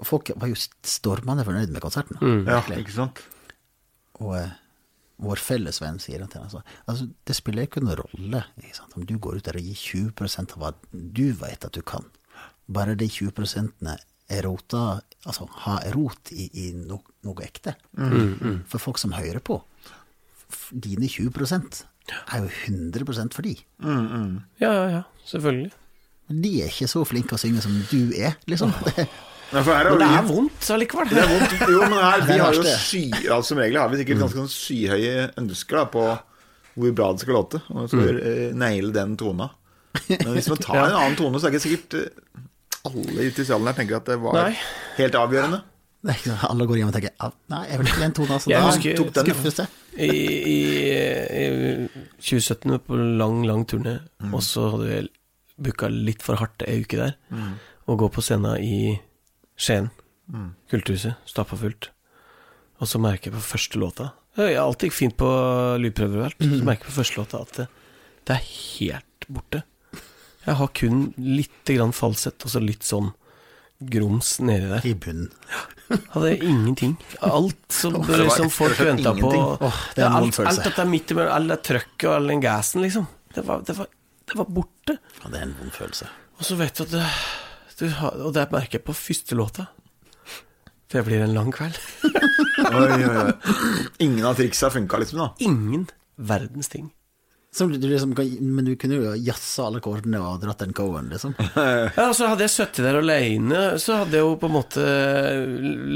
Og folk var jo stormende fornøyd med konserten. ja, ikke sant? Og eh, vår felles venn sier til altså, altså, det spiller ikke noen rolle ikke sant? om du går ut der og gir 20% av hva du vet at du kan. Bare de 20 er rota, altså har rot i, i no, noe ekte. For folk som hører på. f- Dine 20% er jo 100% for de. ja, ja, ja. Selvfølgelig. Men de er ikke så flinke å synge som du er, liksom. Ja, for her er Men det er vondt allikevel. Det er vondt. Jo, men her, [LAUGHS] vi har jo sky, altså, Som regel har vi sikkert ganske sånn skyhøye ønsker da, på hvor bra det skal låte. Og så mm. naile den tona. Men hvis man [LAUGHS] tar en annen tone, så er det ikke sikkert eh, alle ute i salen her tenker at det var Nei. helt avgjørende. Det er ikke sånn, Alle går hjem og tenker «Ah, Nei, jeg vil ikke den tonen. Altså, Jeg da husker- tok den skuffes jeg. I, i, i 2017 på lang, lang turné, og så hadde vi booka litt for hardt ei uke der. Og gå på scenen i Skien, Kulturhuset, stappa fullt. Og så merker jeg på første låta Jeg Alt gikk fint på lydprøver og alt. Så merker jeg på første låta at det, det er helt borte. Jeg har kun lite grann falsett, og så litt sånn grums nedi der. I bunnen. Ja, Hadde ingenting. Alt som [LAUGHS] det var liksom folk venta på. Oh, det er Ja, alt, alt dette midt imellom, all det trøkket og all den gassen, liksom. Det var, det, var, det var borte. Ja, det er en vond følelse. Og så vet du at det, du Og det merker jeg på første låta. Det blir en lang kveld. [LAUGHS] Oi, oi, oi. Ingen av triksa funka, liksom. da Ingen verdens ting. Som du liksom men du kunne jo jazza alle kordene og dratt den coveren, liksom. [LAUGHS] Ja, så hadde jeg sittet der alene, så hadde jeg jo på en måte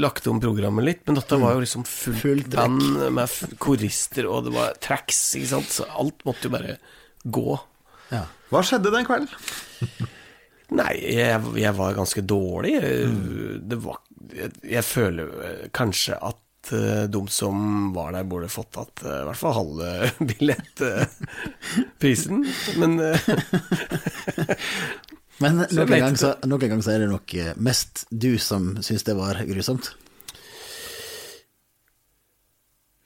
lagt om programmet litt. Men dette var jo liksom fullt, full band med f- korister, og det var tracks, ikke sant. Så alt måtte jo bare gå. Ja. Hva skjedde den kvelden? Nei, jeg, jeg var ganske dårlig. Det var jeg, jeg føler kanskje at eh, de som var der, burde fått tatt eh, i hvert fall halve [LAUGHS] billettprisen. Men eh, [LAUGHS] Men noen vet gang, så, noen gang så er det nok mest du som syns det var grusomt.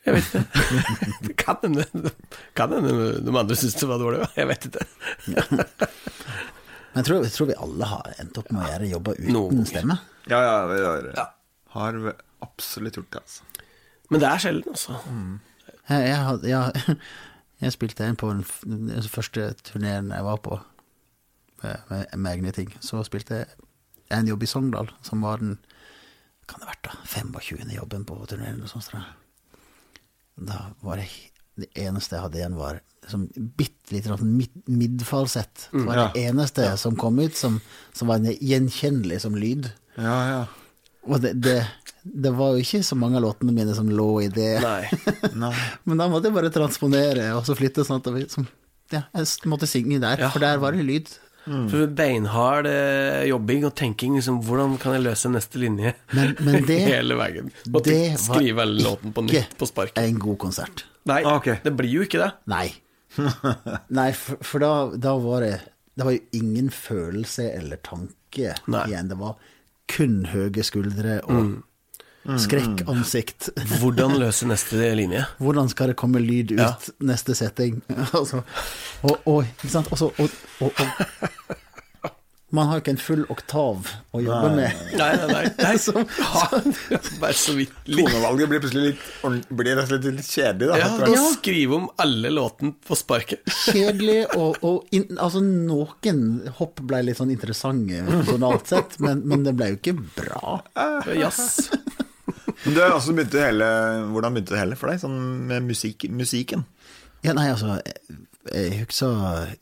jeg vet ikke. [LAUGHS] Det kan hende de andre syntes det var dårlig. Jeg vet ikke. Men jeg tror, jeg tror vi alle har endt opp med å gjøre jobber uten Noen. stemme. Ja, ja, vi har, Ja. har vi absolutt gjort det, altså. Men det er sjelden, altså. Jeg, jeg, jeg, [LAUGHS] jeg spilte en på den, den første turneen jeg var på med, med, med egne ting. Så spilte jeg en jobb i Sogndal, som var den kan det vært da, 25. jobben på turneen. jeg. Da var det Det eneste jeg hadde igjen, var liksom bitte lite grann mid, midfalsett. Det var ja. det eneste som kom ut som, som var gjenkjennelig som lyd. Ja, ja. Og det, det, det var jo ikke så mange av låtene mine som lå i det. Nei. [LAUGHS] Nei. Men da måtte jeg bare transponere og så flytte sånn at vi, som, ja, jeg måtte synge der, Ja. for der var det lyd. For beinhard eh, jobbing og tenking. Liksom, hvordan kan jeg løse neste linje? Men, men [LAUGHS] det, Hele veien. Måtte det skrive hele låten på nytt på spark. en god konsert. Nei, Ah, okay. det blir jo ikke det. Nei. [LAUGHS] Nei, for, for da, da var det Det var jo ingen følelse eller tanke Nei. igjen. Det var kun høye skuldre og skrekkansikt. Hvordan løse neste linje? Hvordan skal det komme lyd ut Ja. neste setting? [LAUGHS] altså, og, og, ikke sant? Også, og, og, og Man har ikke en full oktav å jobbe med. Nei, nei, nei. [LAUGHS] nei. Som- Ja, Bare så vidt. Tonevalget blir plutselig litt, blir rett og slett litt kjedelig, da. Ja, da ja. skrive om alle låten på sparket. Kjedelig, og, og in, altså noen hopp ble litt sånn interessante [LAUGHS] tonalt sett, men, men det ble jo ikke bra. Jazz. Men altså, begynte hele, hvordan begynte det hele for deg, sånn med musik, musikken? Ja, nei, altså, jeg, jeg husker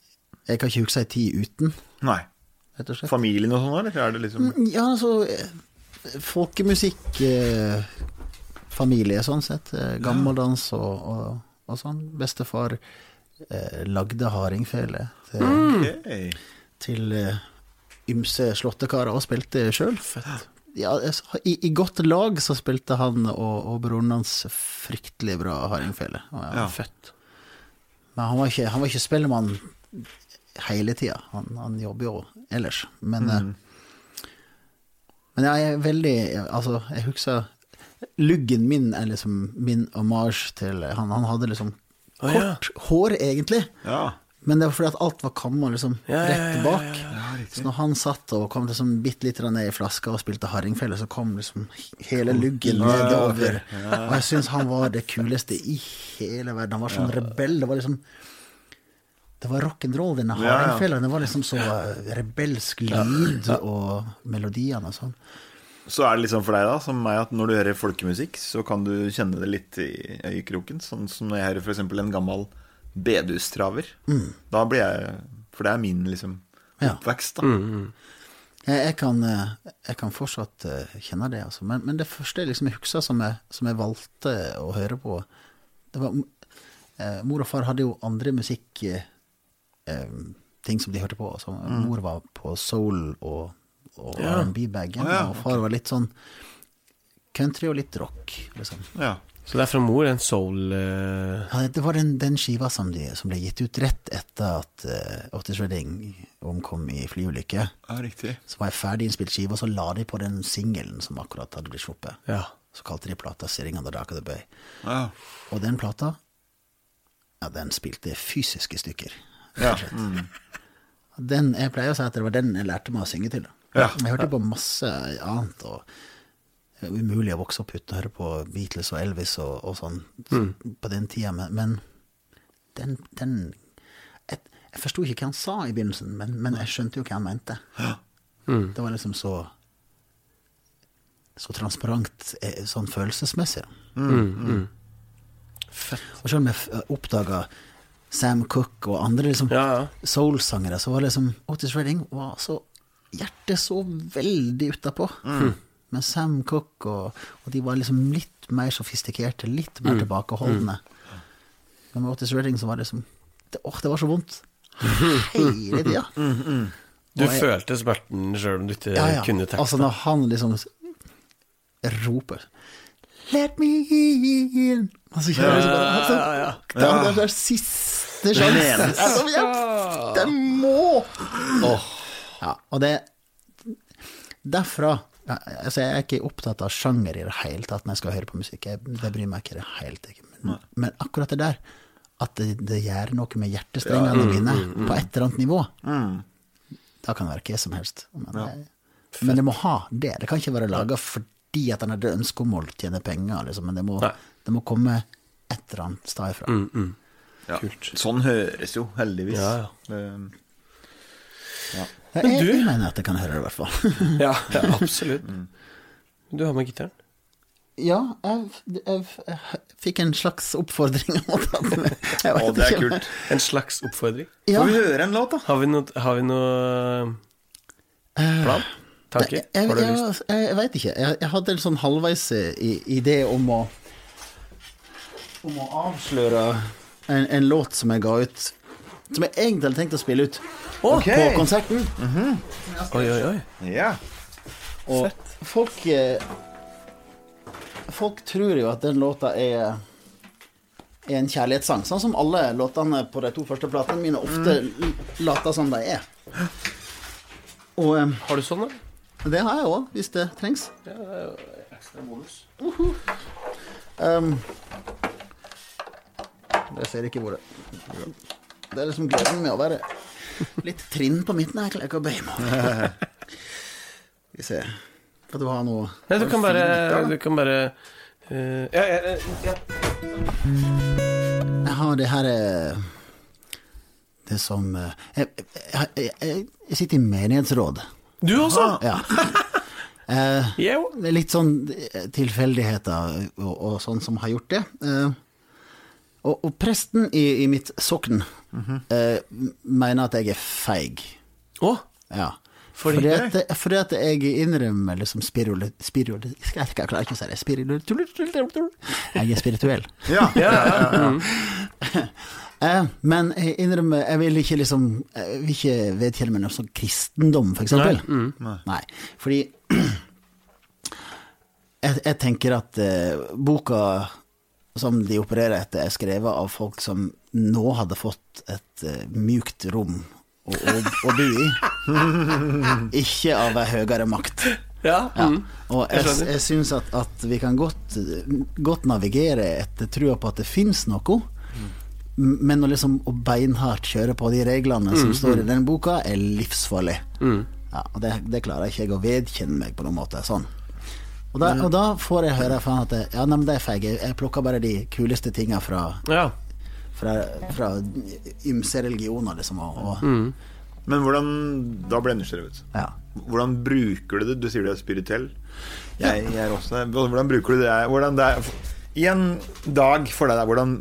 Jeg kan ikke huske ei tid uten, Nei. Familien og sånn, eller? Er det liksom Ja, altså Folkemusikk eh, Familie, sånn sett. eh, Gammeldans og, og, og sånn. Bestefar eh, lagde hardingfele til, mm. til eh, ymse slåttekarer, og spilte sjøl. Ja, i, I godt lag så spilte han og, og broren hans fryktelig bra hardingfele. Og var Ja. født. Men han var ikke, han var ikke spellemann hele tida. Han, han jobber jo ellers. Men, eh, men jeg er veldig Altså, jeg husker Luggen min er liksom min omasj til Han, han hadde liksom Å, ja. kort hår, egentlig. Ja. Men det var fordi at alt var kamma liksom Ja, rett ja, ja, bak. ja, Så når han satt og kom liksom bitte litt ned i flaska og spilte hardingfele, så kom liksom hele luggen nedover. Og jeg syns han var det kuleste i hele verden. Han var sånn rebell. Det var liksom Det var rock'n'roll, denne hardingfela. Det var liksom så rebelsk lyd og melodiene og sånn. Så er det liksom for deg, da, som meg, at når du hører folkemusikk, så kan du kjenne det litt i øyekroken. Sånn som når jeg hører f.eks. en gammel bedustraver. Da blir jeg For det er min liksom oppvekst, da. Jeg, jeg, kan, eh, jeg kan fortsatt eh, kjenne det, altså. Men, men det første jeg liksom husker som jeg, som jeg valgte å høre på, det var eh, Mor og far hadde jo andre musikk eh, eh, ting som de hørte på. Altså, Mor var på soul og, og Ja. R&B-bagen, Å, ja, og far var litt sånn country og litt rock, liksom. Ja. Så det er fra mor en soul uh... Ja, det var den, den skiva som, de, som ble gitt ut rett etter at uh, Otis Redding omkom i flyulykke. ja, riktig. Så var jeg ferdig innspilt skive, og så la de på den singelen som akkurat hadde blitt sluppet. Ja. Så kalte de plata 'Sitting on the Dark of the Bay'. Ja. Og den plata, ja, den spilte fysiske stykker. Ja. Mm. Den, jeg pleier å si at det var den jeg lærte meg å synge til. Ja. Jeg hørte på masse annet, og umulig å vokse opp uten å høre på Beatles og Elvis og, og sånn på den tida, men, men den, den Jeg, jeg forsto ikke hva han sa i begynnelsen, men, men jeg skjønte jo hva han mente. Det var liksom så så transparent eh, sånn følelsesmessig. Mm, Fett. Og selv om jeg f- oppdaga Sam Cook og andre liksom Ja, ja. soul-sangere, så var liksom Otis Redding var så Hjertet så veldig utapå. Men Sam Cook og, og de var liksom litt mer sofistikerte, litt mer tilbakeholdne. Men med Otis Redding så var det liksom det, Åh, det var så vondt. Hele tida. [LAUGHS] Du jeg- følte smerten sjøl om du ikke Ja, ja. kunne teksten? Altså når han liksom roper Let me in Og så kjører liksom bare altså, ja, ja. Det er den der siste sjansen. Altså, jeg- Det må Ja, og det Derfra ja, Altså, jeg er ikke opptatt av sjanger i det hele tatt når jeg skal høre på musikk. Jeg, det bryr meg ikke det helt ikke. Men, men akkurat det der, at det, det gjør noe med hjertestrengene mine på et eller annet nivå, da kan det være hva som helst. Men, det, men det må ha det. Det kan ikke være laga fordi at han hadde ønske om å tjene penger, liksom. men det må, det må komme et eller annet sted ifra. Ja. Kult. Sånn høres jo, heldigvis. Ja, ja. Det- Jeg, Men du- jeg mener at jeg kan høre det, i hvert fall. [LAUGHS] Ja, ja [LAUGHS] absolutt. Du har med gitaren. Ja, jeg, jeg, jeg fikk en slags oppfordring om den med. [LAUGHS] Å, det er ikke. kult. En slags oppfordring. Ja, Får vi høre en låt, da? Har vi noe, har vi noe plan? Tanker? jeg, jeg, Har du lyst? jeg, jeg veit ikke. Jeg, jeg hadde en sånn halvveis i- idé om å Om å avsløre en, en låt som jeg ga ut Som jeg egentlig hadde tenkt å spille ut Ok. på konserten. Oi, oi, oi. Ja. Og folk eh, Folk tror jo at den låta er er en kjærlighetssang, sånn som alle låtene på de to første platene mine ofte l- later som de er. Og eh, Har du sånn, da? det har jeg òg, hvis det trengs. Ekstra bonus. Um, jeg ser ikke hvor det Det er liksom gleden med å være litt trinn på midten. Jeg klarer ikke å bøye meg. Skal [LAUGHS] vi se Skal du ha noe Nei, du kan bare Du kan bare uh, ja, ja, ja. Jeg har det her eh, Det som eh, Jeg, jeg, jeg, jeg sitter i menighetsråd. Du også? Ja. [LAUGHS] Eh, Det er litt sånn tilfeldigheter og, og sånn som har gjort det. Eh, og, og presten i, i mitt sokn eh, mener at jeg er feig. Å? Ja. Fordi Fordi, at, fordi at jeg innrømmer liksom spirul... Jeg klarer ikke å si det. Spirul, Jeg er spirituell. [LAUGHS] Ja. Ja, ja. Mm. [LAUGHS] Eh, men jeg innrømmer Jeg vil ikke liksom Jeg vil ikke vedkjenne meg noe sånn kristendom, for eksempel. Nei. Fordi [CLEARS THROAT] jeg, jeg tenker at uh, boka som de opererer etter, er skrevet av folk som nå hadde fått et eh, mjukt rom å, å, å bo i. [LAUGHS] ikke av ei høyere makt. ja. Ja. Mm. Og jeg, jeg syns at, at vi kan godt, godt navigere etter trua på at det fins noe. Men å liksom å beinhardt kjøre på de reglene som står i den boka, er livsfarlig. Ja, og det, det klarer ikke jeg å vedkjenne meg på noen måte. Sånn. Og da, og da får jeg høre fra han at ja, nei, men det er feig. Jeg plukker bare de kuleste tinga fra, ja. Fra, fra ymse religioner, liksom. Og, og, Men hvordan Da ble jeg nysgjerrig. ut ja. Hvordan bruker du det? Du sier du er spirituell. Jeg, jeg er også. Hvordan bruker du det? Hvordan det er, I en dag for deg, der, hvordan,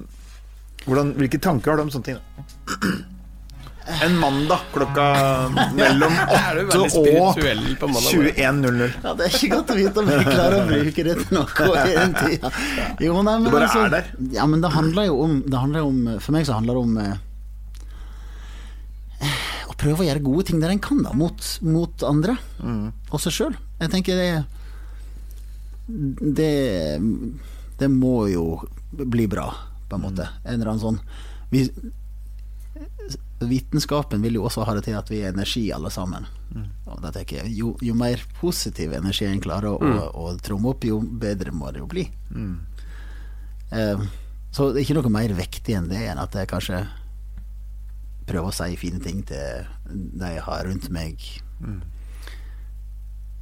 hvordan, hvilke tanker har du om sånne ting? da? En mandag klokka mellom [LAUGHS] Er 8 og spirituell på mandag? 21.00. Ja, Det er ikke godt å vite om jeg klarer å bruke det til noe i den tida. Jo, nei, men Du bare altså, er der. Ja, men det handler jo om, det handler om For meg så handler det om eh, å prøve å gjøre gode ting der en kan, da. Mot, mot andre. Mm. Og seg sjøl. Jeg tenker det Det Det må jo bli bra, på en måte. Mm. En eller annen sånn vi, Vitenskapen vil jo også ha det til at vi er energi, alle sammen. Mm. Og da tenker jeg, jo, jo mer positiv energi en klarer å, å, å tromme opp, jo bedre må det jo bli. Mm. Uh, så det er ikke noe mer vektig enn det, enn at jeg kanskje prøver å si fine ting til de jeg har rundt meg.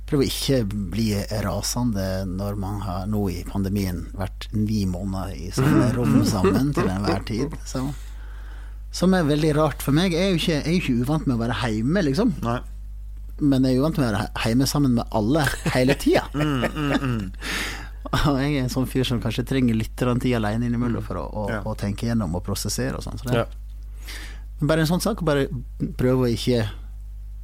Prøver ikke bli rasende når man har nå i pandemien vært ni måneder i samme [LAUGHS] rom sammen til enhver tid. Så, som er veldig rart for meg. Jeg er jo ikke, jeg er ikke uvant med å være hjemme, liksom. Nei. Men jeg er uvant med å være hjemme sammen med alle hele tida. [LAUGHS] [LAUGHS] Og jeg er en sånn fyr som kanskje trenger litt tid alene innimellom for å, å, Ja. å tenke gjennom og prosessere og sånn. Så Ja. Bare en sånn sak, bare prøve å ikke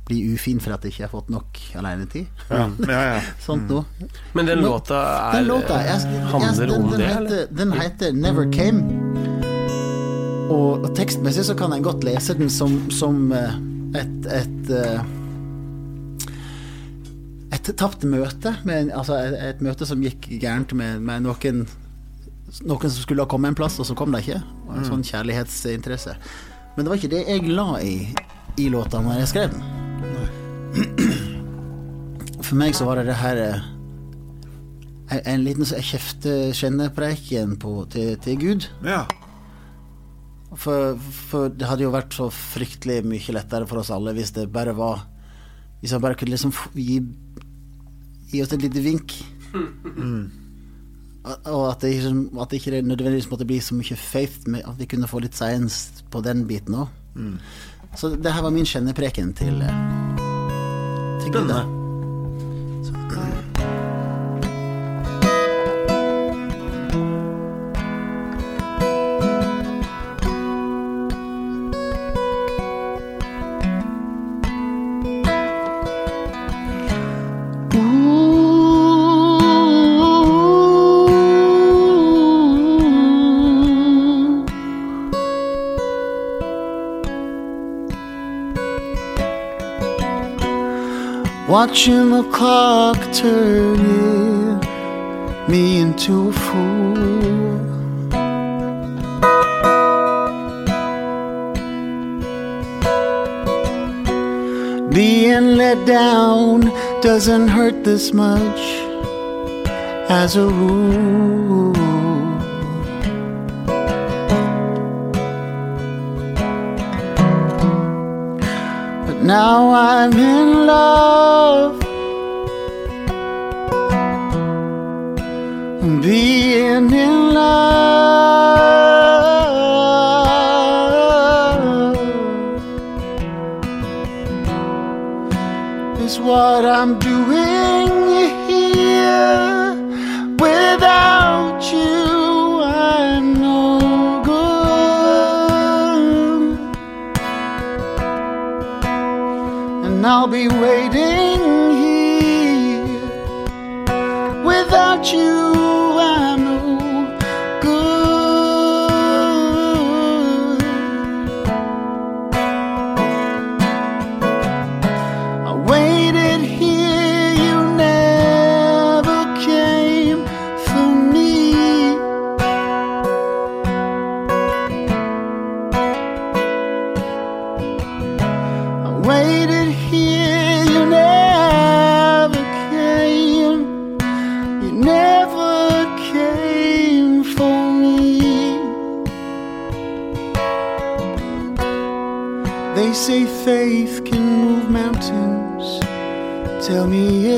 bli ufin for at jeg ikke har fått nok alenetid. Ja, ja, ja. [LAUGHS] Sånt noe. Men den låta er Den låta jeg, jeg, handler den, om den, det, heter, den heter Never Came. Og, og tekstmessig så kan en godt lese den som, som eh, et, et eh, Et tapt møte. Med, altså et, et møte som gikk gærent med, med noen Noen som skulle ha kommet en plass, og så kom de ikke. Og en sånn kjærlighetsinteresse. Men det var ikke det jeg la i, i låta når jeg skrev den. [CLEARS THROAT] For meg så var det det her eh, en, en liten kjeftekjennepreken til, til Gud. ja. For, for det hadde jo vært så fryktelig mye lettere for oss alle hvis det bare var Hvis han bare kunne liksom gi, gi oss et lite vink. Og og at det, at det ikke nødvendigvis måtte bli så mye faith, med at vi kunne få litt science på den biten òg. Så det her var min kjennepreken til, eh, til Gud. Watching the clock turning me into a fool. Being let down doesn't hurt this much as a rule. Now I'm in love. Being in love is what I'm doing here. freeway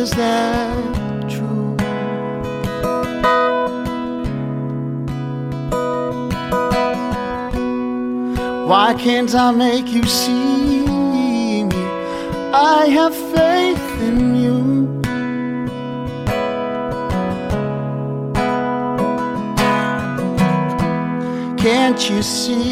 is that true? Why can't I make you see me? I have faith in you. Can't you see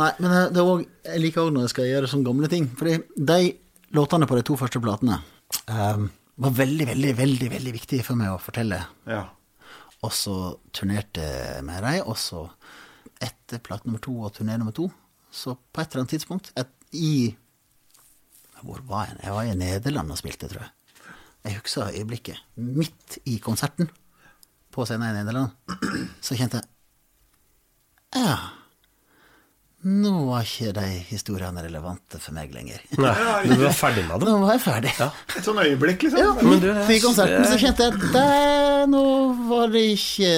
Nei, men det er også, jeg liker òg når jeg skal gjøre sånne gamle ting. Fordi de låtene på de to første platene um, var veldig, veldig, veldig veldig viktige for meg å fortelle. Ja. Og så turnerte jeg med dem, og så etter plate nummer to og turné nummer to, så på et eller annet tidspunkt et, i Hvor var jeg? Jeg var i Nederland og spilte, tror jeg. Jeg husker øyeblikket. Midt i konserten på scenen i Nederland, så kjente jeg Ja. Nå var ikke de historiene relevante for meg lenger. [LAUGHS] Nei, du var ferdig med det. Nå var jeg ferdig. Et sånn øyeblikk, liksom. Ja, Men du, midt i konserten så kjente jeg at det, nå var det ikke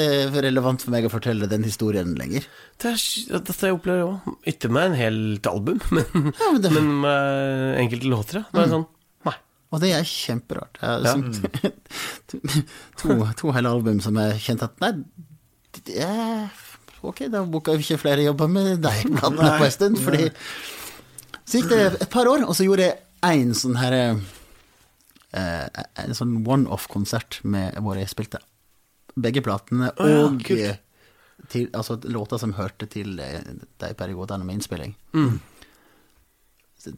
relevant for meg å fortelle den historien lenger. Det er, dette jeg opplever òg. Ikke med en helt album, [LAUGHS] men, Ja, men det- men med enkelte låter. Det er sånn Nei. Og det er kjemperart. Det ja. liksom, [LAUGHS] to, to hele album som jeg kjente at nei, det er, ok, da booka vi ikke flere jobber med deg [LAUGHS] blant annet på en stund. Fordi Så gikk det et par år, og så gjorde jeg en sånn her eh, En sånn one-off-konsert med hvor jeg spilte begge platene ja, og kult. eh, til, altså låter som hørte til eh, de periodene med innspilling. Mm.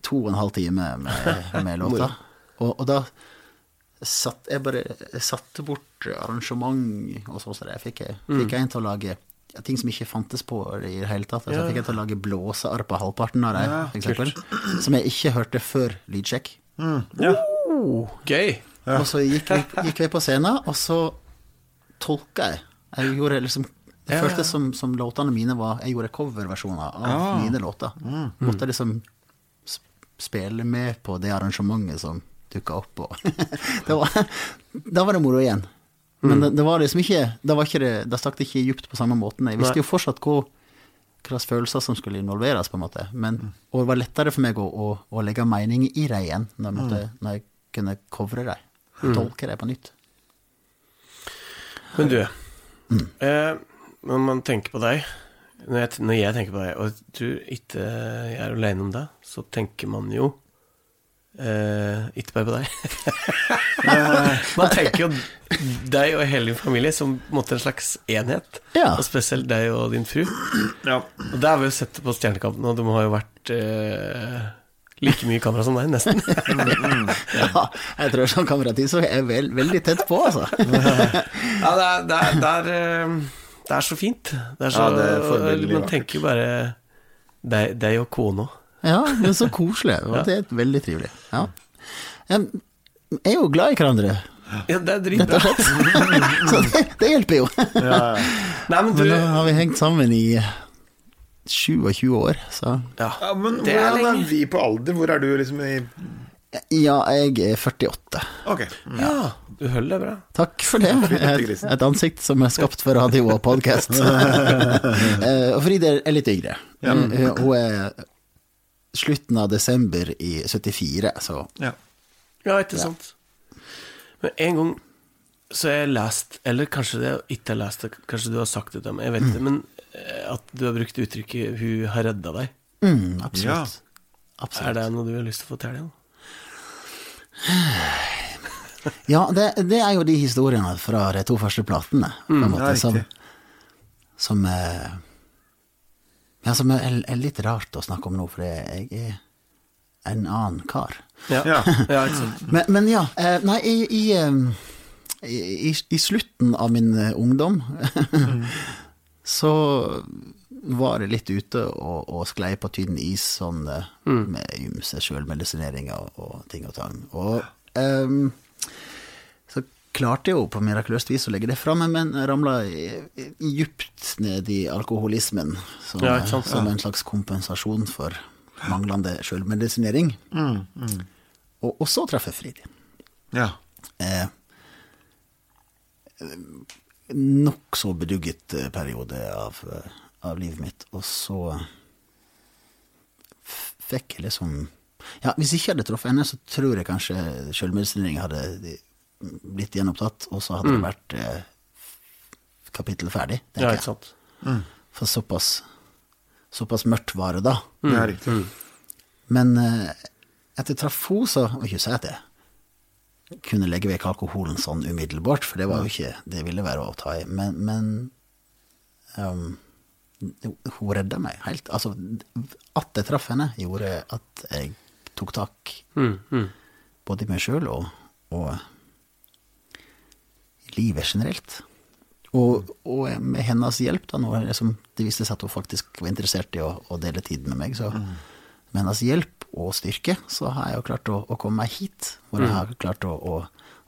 To og en halv time med, [LAUGHS] med låter. Og, og da satt jeg bare jeg satte bort arrangement og sånn. Så det. fikk, jeg, Mm. fikk jeg en til å lage ja, ting som ikke fantes på i det hele tatt. Altså, Ja. fikk jeg til å lage blåsearr på halvparten av dem, Ja, for. Som jeg ikke hørte før lydsjekk. Ja. Oh, gøy. Og så gikk vi, gikk vi på scenen, og så tolka jeg. Jeg gjorde liksom Det Ja, første ja. som, som låtene mine var Jeg gjorde coverversjoner av Ah. mine låter. Måtte liksom spille med på det arrangementet som dukka opp. Og [LAUGHS] da, var, da var det moro igjen. Men det, det var liksom ikke Da var ikke det Da stakk det ikke dypt på samme måten. Jeg visste Nei. jo fortsatt hva slags følelser som skulle involveres, på en måte. Men, og det var lettere for meg å, å, å legge mening i dem igjen, når jeg, måtte, når jeg kunne covre dem. Tolke dem på nytt. Men du, Mm. eh, når man tenker på deg når jeg, når jeg tenker på deg, og jeg ikke er alene om det, så tenker man jo eh, ikke bare på deg. [LAUGHS] man tenker jo deg og hele din familie som måtte en slags enhet. Ja. Og spesielt deg og din fru. ja. Og det har vi jo sett på Stjernekampen, og de har jo vært uh, like mye kamera som deg, nesten. [LAUGHS] Ja, jeg tror som kameratid så er jeg vel, veldig tett på, altså. [LAUGHS] Ja, det er, det, er, det, er, eh, det er så fint. Det er så, Ja, det er Man tenker jo bare deg, deg og kona. Ja, men så koselig. Det er veldig trivelig. Ja. Jeg er jo glad i hverandre, Ja, det er dritbra. [LAUGHS] Så det, det hjelper jo. [LAUGHS] Nei, men du Men nå har vi hengt sammen i 27 år, så Ja, Ja, men det er hvordan er vi på alder? Hvor er du liksom i Ja, jeg er 48. Ok. Ja, du holder deg bra. Takk for det. Et, et ansikt som er skapt for radio og podkast. [LAUGHS] Og Fride er litt yngre. Ja. hun er slutten av desember i 74, så Ja. Ja, ikke sant. Men en gang så har jeg lest, eller kanskje det ikke har lest det, kanskje du har sagt det til meg, jeg vet ikke, men eh, at du har brukt uttrykket 'hun har redda deg'. mm, absolutt. Er absolutt. det noe du har lyst til å fortelle? [SIGHS] Ja, det, det er jo de historiene fra de to første platene, på en måte, ja, som, som er Ja, som er, er litt rart å snakke om nå, for jeg er en annen kar. Ja, Ja. [LAUGHS] ja ikke sant. Men, men ja, eh, nei, i, i, eh, i, i slutten av min eh, ungdom [LAUGHS] så var det litt ute og, og sklei på tynn is sånn mm. med ymse sjølmedisinering og, og ting og tang. Og så klarte jo på mirakuløst vis å legge det fra meg, men ramla djupt ned i alkoholismen som, Ja, sant, som en slags kompensasjon for manglende sjølmedisinering. Og, og så traff jeg Fridi. ja. Eh, Nokså bedugget eh, periode av, eh, av livet mitt, og så fikk jeg liksom Ja, hvis jeg ikke hadde truffet henne, så tror jeg kanskje sjølmedisinering hadde blitt gjenopptatt, og så hadde det vært eh, kapittel ferdig, Mm. Ja, tenker ikke jeg. sant. For såpass, såpass mørkt var det da. Mm. er riktig. Men eh, etter trafo så vil jeg ikke si at jeg kunne legge vekk alkoholen sånn umiddelbart, for det var jo ikke Det ville være å ta i. Men, men um, hun redda meg helt. Altså, at jeg traff henne, gjorde at jeg tok tak Mm, mm. både i meg sjøl og, og livet generelt. Og, og med hennes hjelp, da, når liksom, det viste seg at hun faktisk var interessert i å, å dele tid med meg, så med hennes hjelp og styrke, så har jeg jo klart å, å komme meg hit. Hvor jeg har klart å, å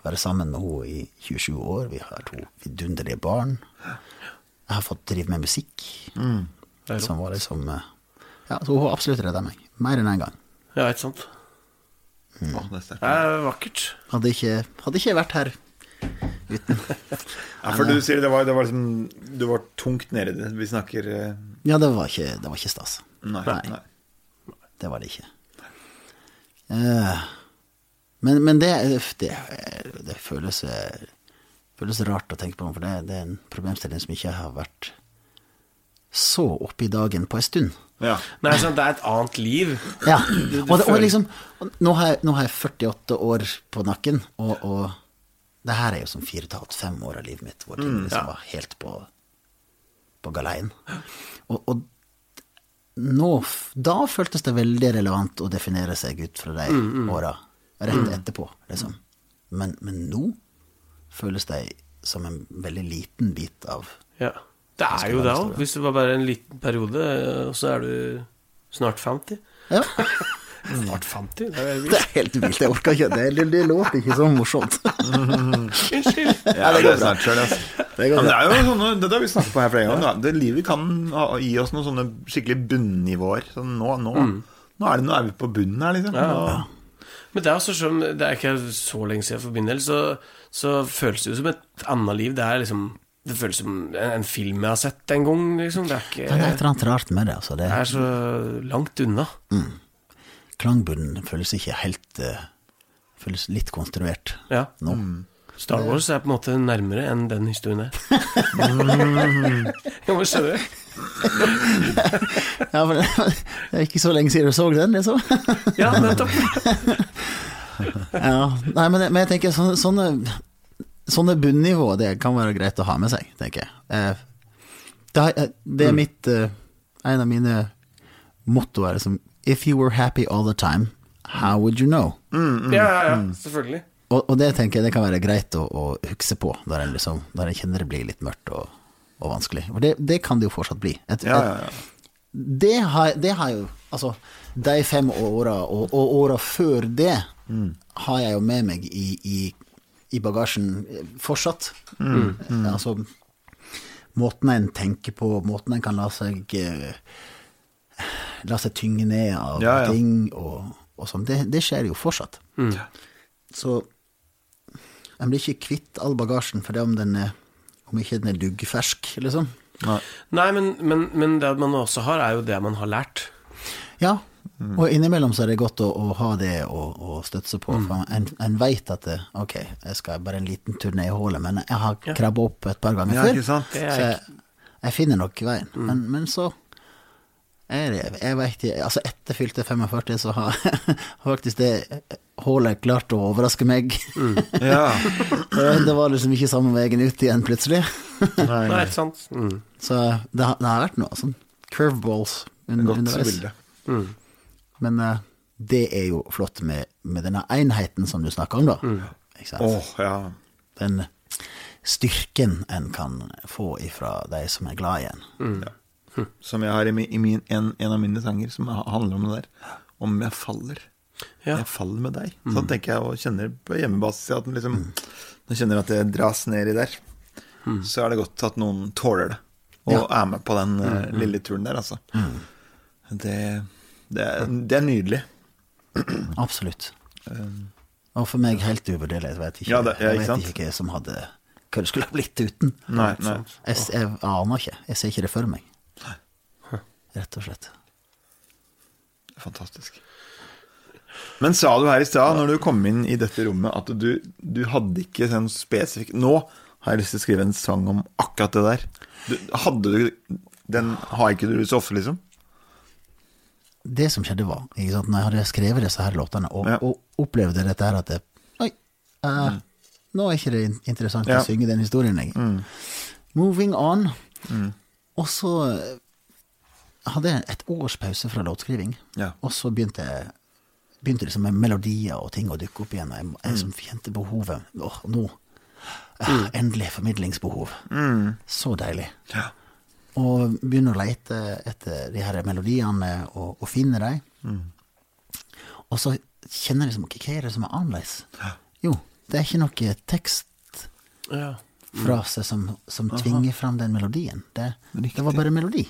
være sammen med henne i 27 år. Vi har to vidunderlige barn. Jeg har fått drive med musikk. Det er Som var liksom eh, Ja, så hun har absolutt redda meg. Mer enn én en gang. Ja, ikke sant. Å, det er sterkt. Det er vakkert. Hadde ikke, hadde ikke jeg vært her [LAUGHS] Ja, for du sier det var, det var liksom Du var tungt nede i det. Vi snakker eh, Ja, det var ikke, det var ikke stas. Nei. Nei. nei. Det var det ikke. Uh, men, men det, det, det føles, føles rart å tenke på, for det, det er en problemstilling som ikke har vært så oppe i dagen på en stund. Ja. Nei, sånn, det er et annet liv. Ja, og, det, og liksom nå, har jeg, nå har jeg 48 år på nakken, og, og det her er jo som fire til fem år av livet mitt hvor ting liksom var helt på, på galeien. Og, og nå, da føltes det veldig relevant å definere seg ut fra de åra rett etterpå, liksom. Men, men nå føles det som en veldig liten bit av Ja. Det er jo det òg. Hvis det var bare en liten periode, og så er du snart 50. Ja, [LAUGHS] Snart 50? Det er det er helt vilt. Jeg orker ikke. Det, det, det låter ikke så morsomt. Unnskyld. Ja, det går altså. Det går men det er jo sånne, det har vi snakket på her flere ganger. Det Livet kan gi oss noen sånne skikkelig bunnivåer. Så nå, nå, nå, er det, nå er vi på bunnen her, liksom. Ja. Nå, Men det er også som Det er ikke så lenge siden for min del, så, så føles det jo som et annet liv. Det er liksom Det føles som en, en film jeg har sett en gang, liksom. Det er det er et ikke eller annet rart med det. Altså. det Det er så langt unna. Klangbunnen føles ikke helt eh, Føles litt konstruert Ja. nå. Star Wars er på en måte nærmere enn den historien her. [LAUGHS] Jeg må skjønner du? [LAUGHS] Ja, for det, er ikke så lenge siden du så den, liksom. Ja, nettopp. [LAUGHS] ja, nei, men, jeg- men jeg tenker sånne, sånne, sånne bunnivå, det kan være greit å ha med seg, tenker jeg. Eh, Det, er- det er mitt eh, En av mine mottoer liksom If you were happy all the time, how would you know? Ja, ja, ja, selvfølgelig. Og, og det tenker jeg det kan være greit å, å huske på når en liksom, en kjenner det blir litt mørkt og, og vanskelig. For det, det kan det jo fortsatt bli. Et, ja, ja, ja. det har, det har jo Altså, de fem åra og, og åra før det har jeg jo med meg i, i, i bagasjen fortsatt. fortsatt. mm. Altså måten en tenker på, måten en kan la seg eh, La seg tynge ned av Ja, ja. ting og, og sånn. Det, det skjer jo fortsatt. Så en blir ikke kvitt all bagasjen for det om den er om ikke den er duggfersk, liksom. Nei. Nei, men, men, men det man også har, er jo det man har lært. Ja, og innimellom så er det godt å, å ha det å, å støtte seg på. For en, en veit at det, ok, jeg skal bare en liten tur ned i hullet, men jeg har krabba opp et par ganger Ja, før. ikke sant? Så jeg, jeg finner nok veien. Men, men så er Jeg vet ikke Altså, etter fylte 45 så [LAUGHS] har faktisk det hullet klart å overraske meg. [LAUGHS] Ja. det var liksom ikke samme veien ut igjen, plutselig. Nei, [LAUGHS] Nei, sant? Mm. Så det har, det har vært noe sånn curveballs un, Godt underveis. bilde. Men uh, det er jo flott med, med denne enheten som du snakker om, da. Ikke sant? Åh, ja. Den styrken en kan få ifra de som er glad i en. Som jeg har i, min, i min, en, en av mine sanger, som handler om det der. Om jeg faller. Ja. Jeg faller med deg. Sånn tenker jeg, og kjenner på hjemmebasis at den liksom jeg kjenner at det dras ned i der, så er det godt at noen tåler det. Og Ja. er med på den uh, lille turen der, altså. Det, det, er, det er nydelig. Absolutt. Og for meg helt uvurderlig. Jeg vet ikke, Ja, det- ja, jeg ikke jeg vet ikke hva som hadde hva det skulle ha blitt uten. Nei, nei. Jeg, jeg aner ikke. Jeg ser ikke det for meg. Rett og slett. Fantastisk. Men sa du her i stad, når du kom inn i dette rommet, at du, du hadde ikke sånn spesifikk Nå har jeg lyst til å skrive en sang om akkurat det der. Du, hadde du Den har ikke du så ofte, liksom? Det som skjedde, var ikke sant, Når jeg hadde skrevet disse her låtene, og, Ja. og opplevde dette her at det, Oi, eh, nå er ikke det interessant Ja. å synge den historien lenger. Moving on. Og så hadde jeg et års pause fra låtskriving, Ja. og så begynte jeg begynte liksom med melodier og ting å dukke opp igjen. Og jeg, jeg som kjente behovet. Åh, nå. Ah, Endelig formidlingsbehov. Så deilig. Ja. Og begynner å lete etter de her melodiene og, og finne dem. Og så kjenner jeg liksom Hva er det som er annerledes? Jo, det er ikke noe tekstfrase Ja. som, som tvinger fram den melodien. Det, det var bare melodi.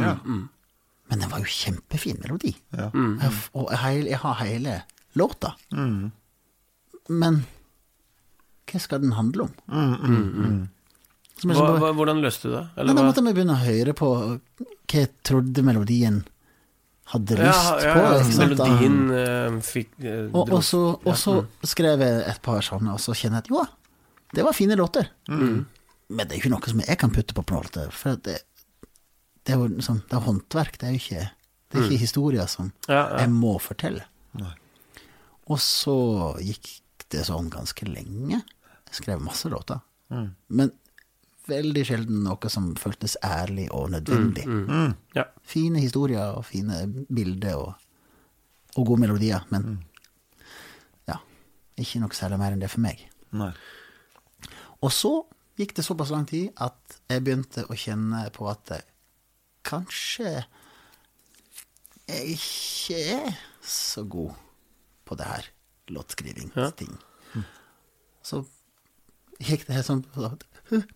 Ja. Men den var jo kjempefin melodi. Ja. Jeg, og jeg, jeg har hele låta. Men hva skal den handle om? Er Hva, hva, hvordan løste du det? Nei, Eller Da måtte vi begynne å høre på hva jeg trodde melodien hadde Ja, lyst ja, på. ja, ikke sant? Melodien uh, fikk uh, Og, og, så, og så skrev jeg et par sånne, og så kjenner jeg at jo, det var fine låter. Mm. Men det er jo ikke noe som jeg kan putte på plate. For det, det er jo liksom, det er håndverk, det er jo ikke, det er ikke historier som Mm. Ja, ja. jeg må fortelle. Nei. Og så gikk det sånn ganske lenge. Jeg skrev masse låter. Mm. Men veldig sjelden noe som føltes ærlig og nødvendig. Mm. Ja. Fine historier og fine bilder og, og gode melodier, men ja, ikke noe særlig mer enn det for meg. Nei. Og så gikk det såpass lang tid at jeg begynte å kjenne på at kanskje jeg ikke er så god på det her låtskrivingsting. Så gikk det helt sånn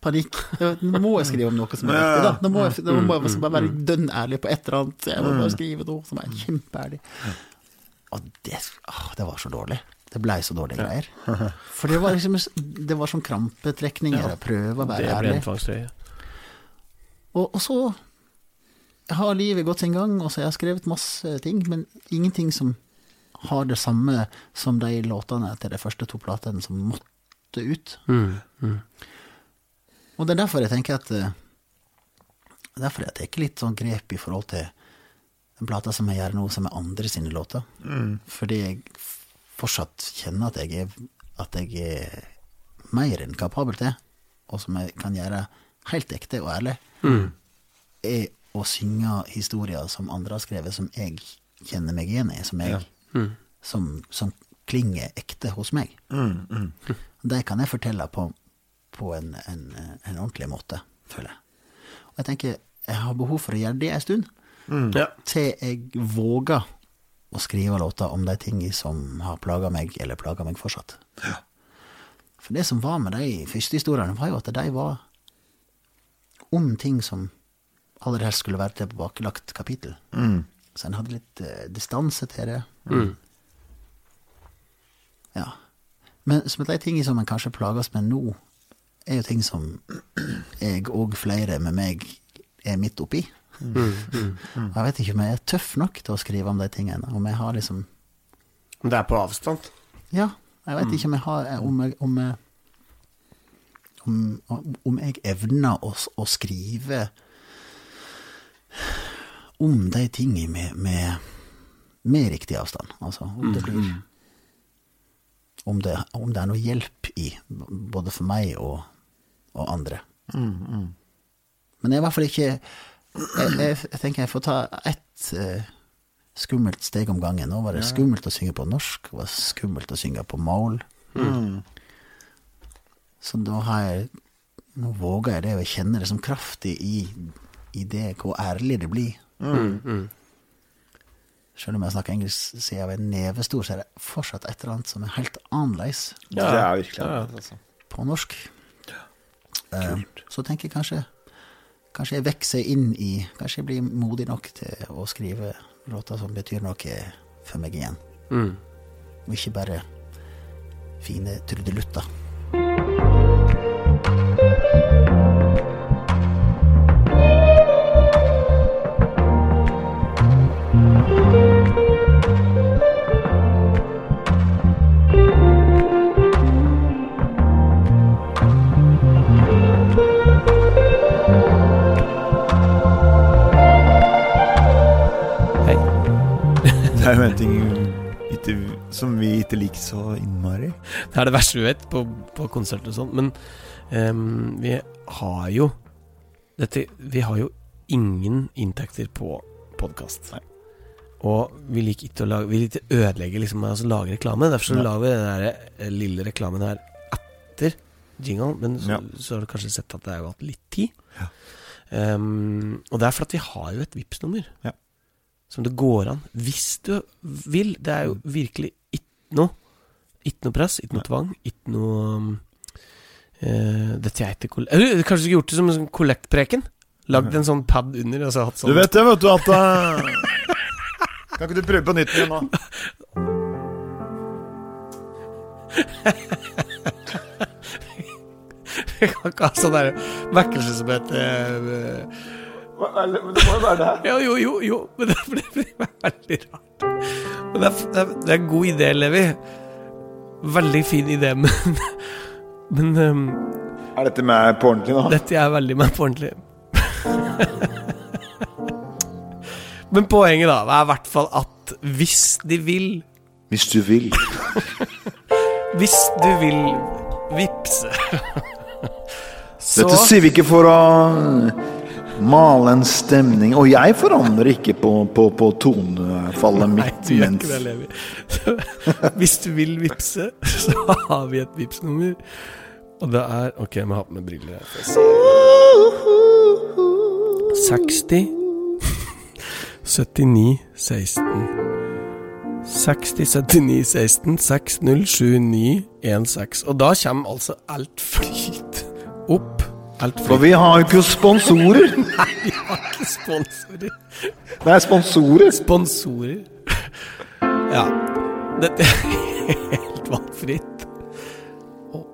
panikk. Nå må jeg skrive om noe som er viktig, da. Nå må jeg, nå må jeg bare være dønn ærlig på et eller annet. Jeg må bare skrive noe som er kjempeærlig. Og det, åh, det var så dårlig. Det blei så dårlige greier. For det var liksom Det var sånn krampetrekninger. Jeg prøve å være ærlig. Og, og så har livet gått sin gang, og så har jeg skrevet masse ting, men ingenting som har det samme som de låtene til de første to platene som måtte ut. Mm. Mm. Og det er derfor jeg tenker at Derfor jeg tar litt sånn grep i forhold til den plata som jeg gjør nå, som er andre sine låter. Fordi jeg fortsatt kjenner at jeg er, at jeg er mer enn kapabel til, og som jeg kan gjøre helt ekte og ærlig, er å synge historier som andre har skrevet, som jeg kjenner meg igjen i, som, jeg, som, som klinger ekte hos meg. Det kan jeg fortelle på, på en, en, en ordentlig måte, føler jeg. Og jeg tenker, jeg har behov for å gjøre det en stund, Ja. til jeg våger å skrive låter om de tingene som har plaga meg, eller plager meg fortsatt. For det som var med de første historiene, var jo at de var om ting som aller helst skulle være tilbakelagt kapittel. Så en hadde litt uh, distanse til det. Ja. Men som de tingene som en kanskje plages med nå, er jo ting som [CLEARS THROAT] jeg og flere med meg er midt oppi. Og Jeg vet ikke om jeg er tøff nok til å skrive om de tingene. Om jeg har liksom Det er på avstand. Ja, jeg vet ikke om jeg har Om jeg, om jeg, om, om jeg evner å, å skrive om de tingene med, med, med riktig avstand. Altså om det blir om det, om det er noe hjelp i, både for meg og, og andre. Men jeg er i hvert fall ikke Jeg, jeg, jeg tenker jeg får ta ett eh, skummelt steg om gangen. Nå var det skummelt å synge på norsk, det var skummelt å synge på mål. Så da har jeg Nå våger jeg det, og jeg kjenner det som kraftig i, i det, hvor ærlig det blir. Selv om jeg snakker engelsk siden jeg er nevestor, så er det fortsatt et eller annet som er helt annerledes Det er virkelig Ja, ja. annerledes, altså. på norsk. Eh, så tenker jeg kanskje Kanskje jeg vokser inn i Kanskje jeg blir modig nok til å skrive låter som betyr noe for meg igjen. Mm. Og ikke bare fine trudelutter. Det er det verste vi vet på, på konserter og sånn. Men um, vi har jo dette, Vi har jo ingen inntekter på podkast. Og vi liker ikke å lage Vi liker ikke å ødelegge liksom, altså lage reklame. Derfor så lager vi den der eh, lille reklamen her etter jinglen. Men så, Ja. så har du kanskje sett at det har jo hatt litt tid. Ehm, og det er fordi at vi har jo et vips nummer Ja. som det går an, hvis du vil. Det er jo virkelig ikke noe Ikke noe press, ikke noe tvang, ikke noe uh, eh, Dette er ikke. Eller, Kanskje du skulle gjort det som en sånn kollektpreken? Lagd en sånn pad under og så hatt sånn Du vet det, vet du, at uh... Kan ikke du prøve på nytt igjen nå? [LAUGHS] Jeg kan ikke ha sånn der vekkelse som heter Men Det må jo være det her. Ja, jo, jo, jo, men det blir det blir veldig rart. Men det er, det er, det er en god idé, Levi. Veldig fin idé, men [LAUGHS] Men um, Er dette med på ordentlig nå? dette er veldig meg på ordentlig. [LAUGHS] men poenget, da, er i hvert fall at hvis de vil Hvis du vil. [LAUGHS] Hvis du vil vippse Så Dette sier vi ikke for å male en stemning. Og jeg forandrer ikke på, på, på tonefallet Nei, du gjør ikke det. Hvis du vil vippse, [LAUGHS] så har vi et Vipps-nummer. Og det er Ok, jeg må ha på meg briller her. for å se. 60 79 16 60 79 16 Og da kommer altså alt flyt opp. For vi har jo ikke sponsorer. [LAUGHS] Nei, vi har ikke sponsorer. Det er sponsorer. Sponsorer. Ja. Dette er [LAUGHS] helt valgfritt. Og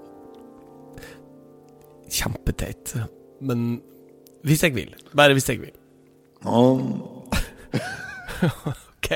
Kjempeteit. Men hvis jeg vil. Bare hvis jeg vil. Um. [LAUGHS] Ok.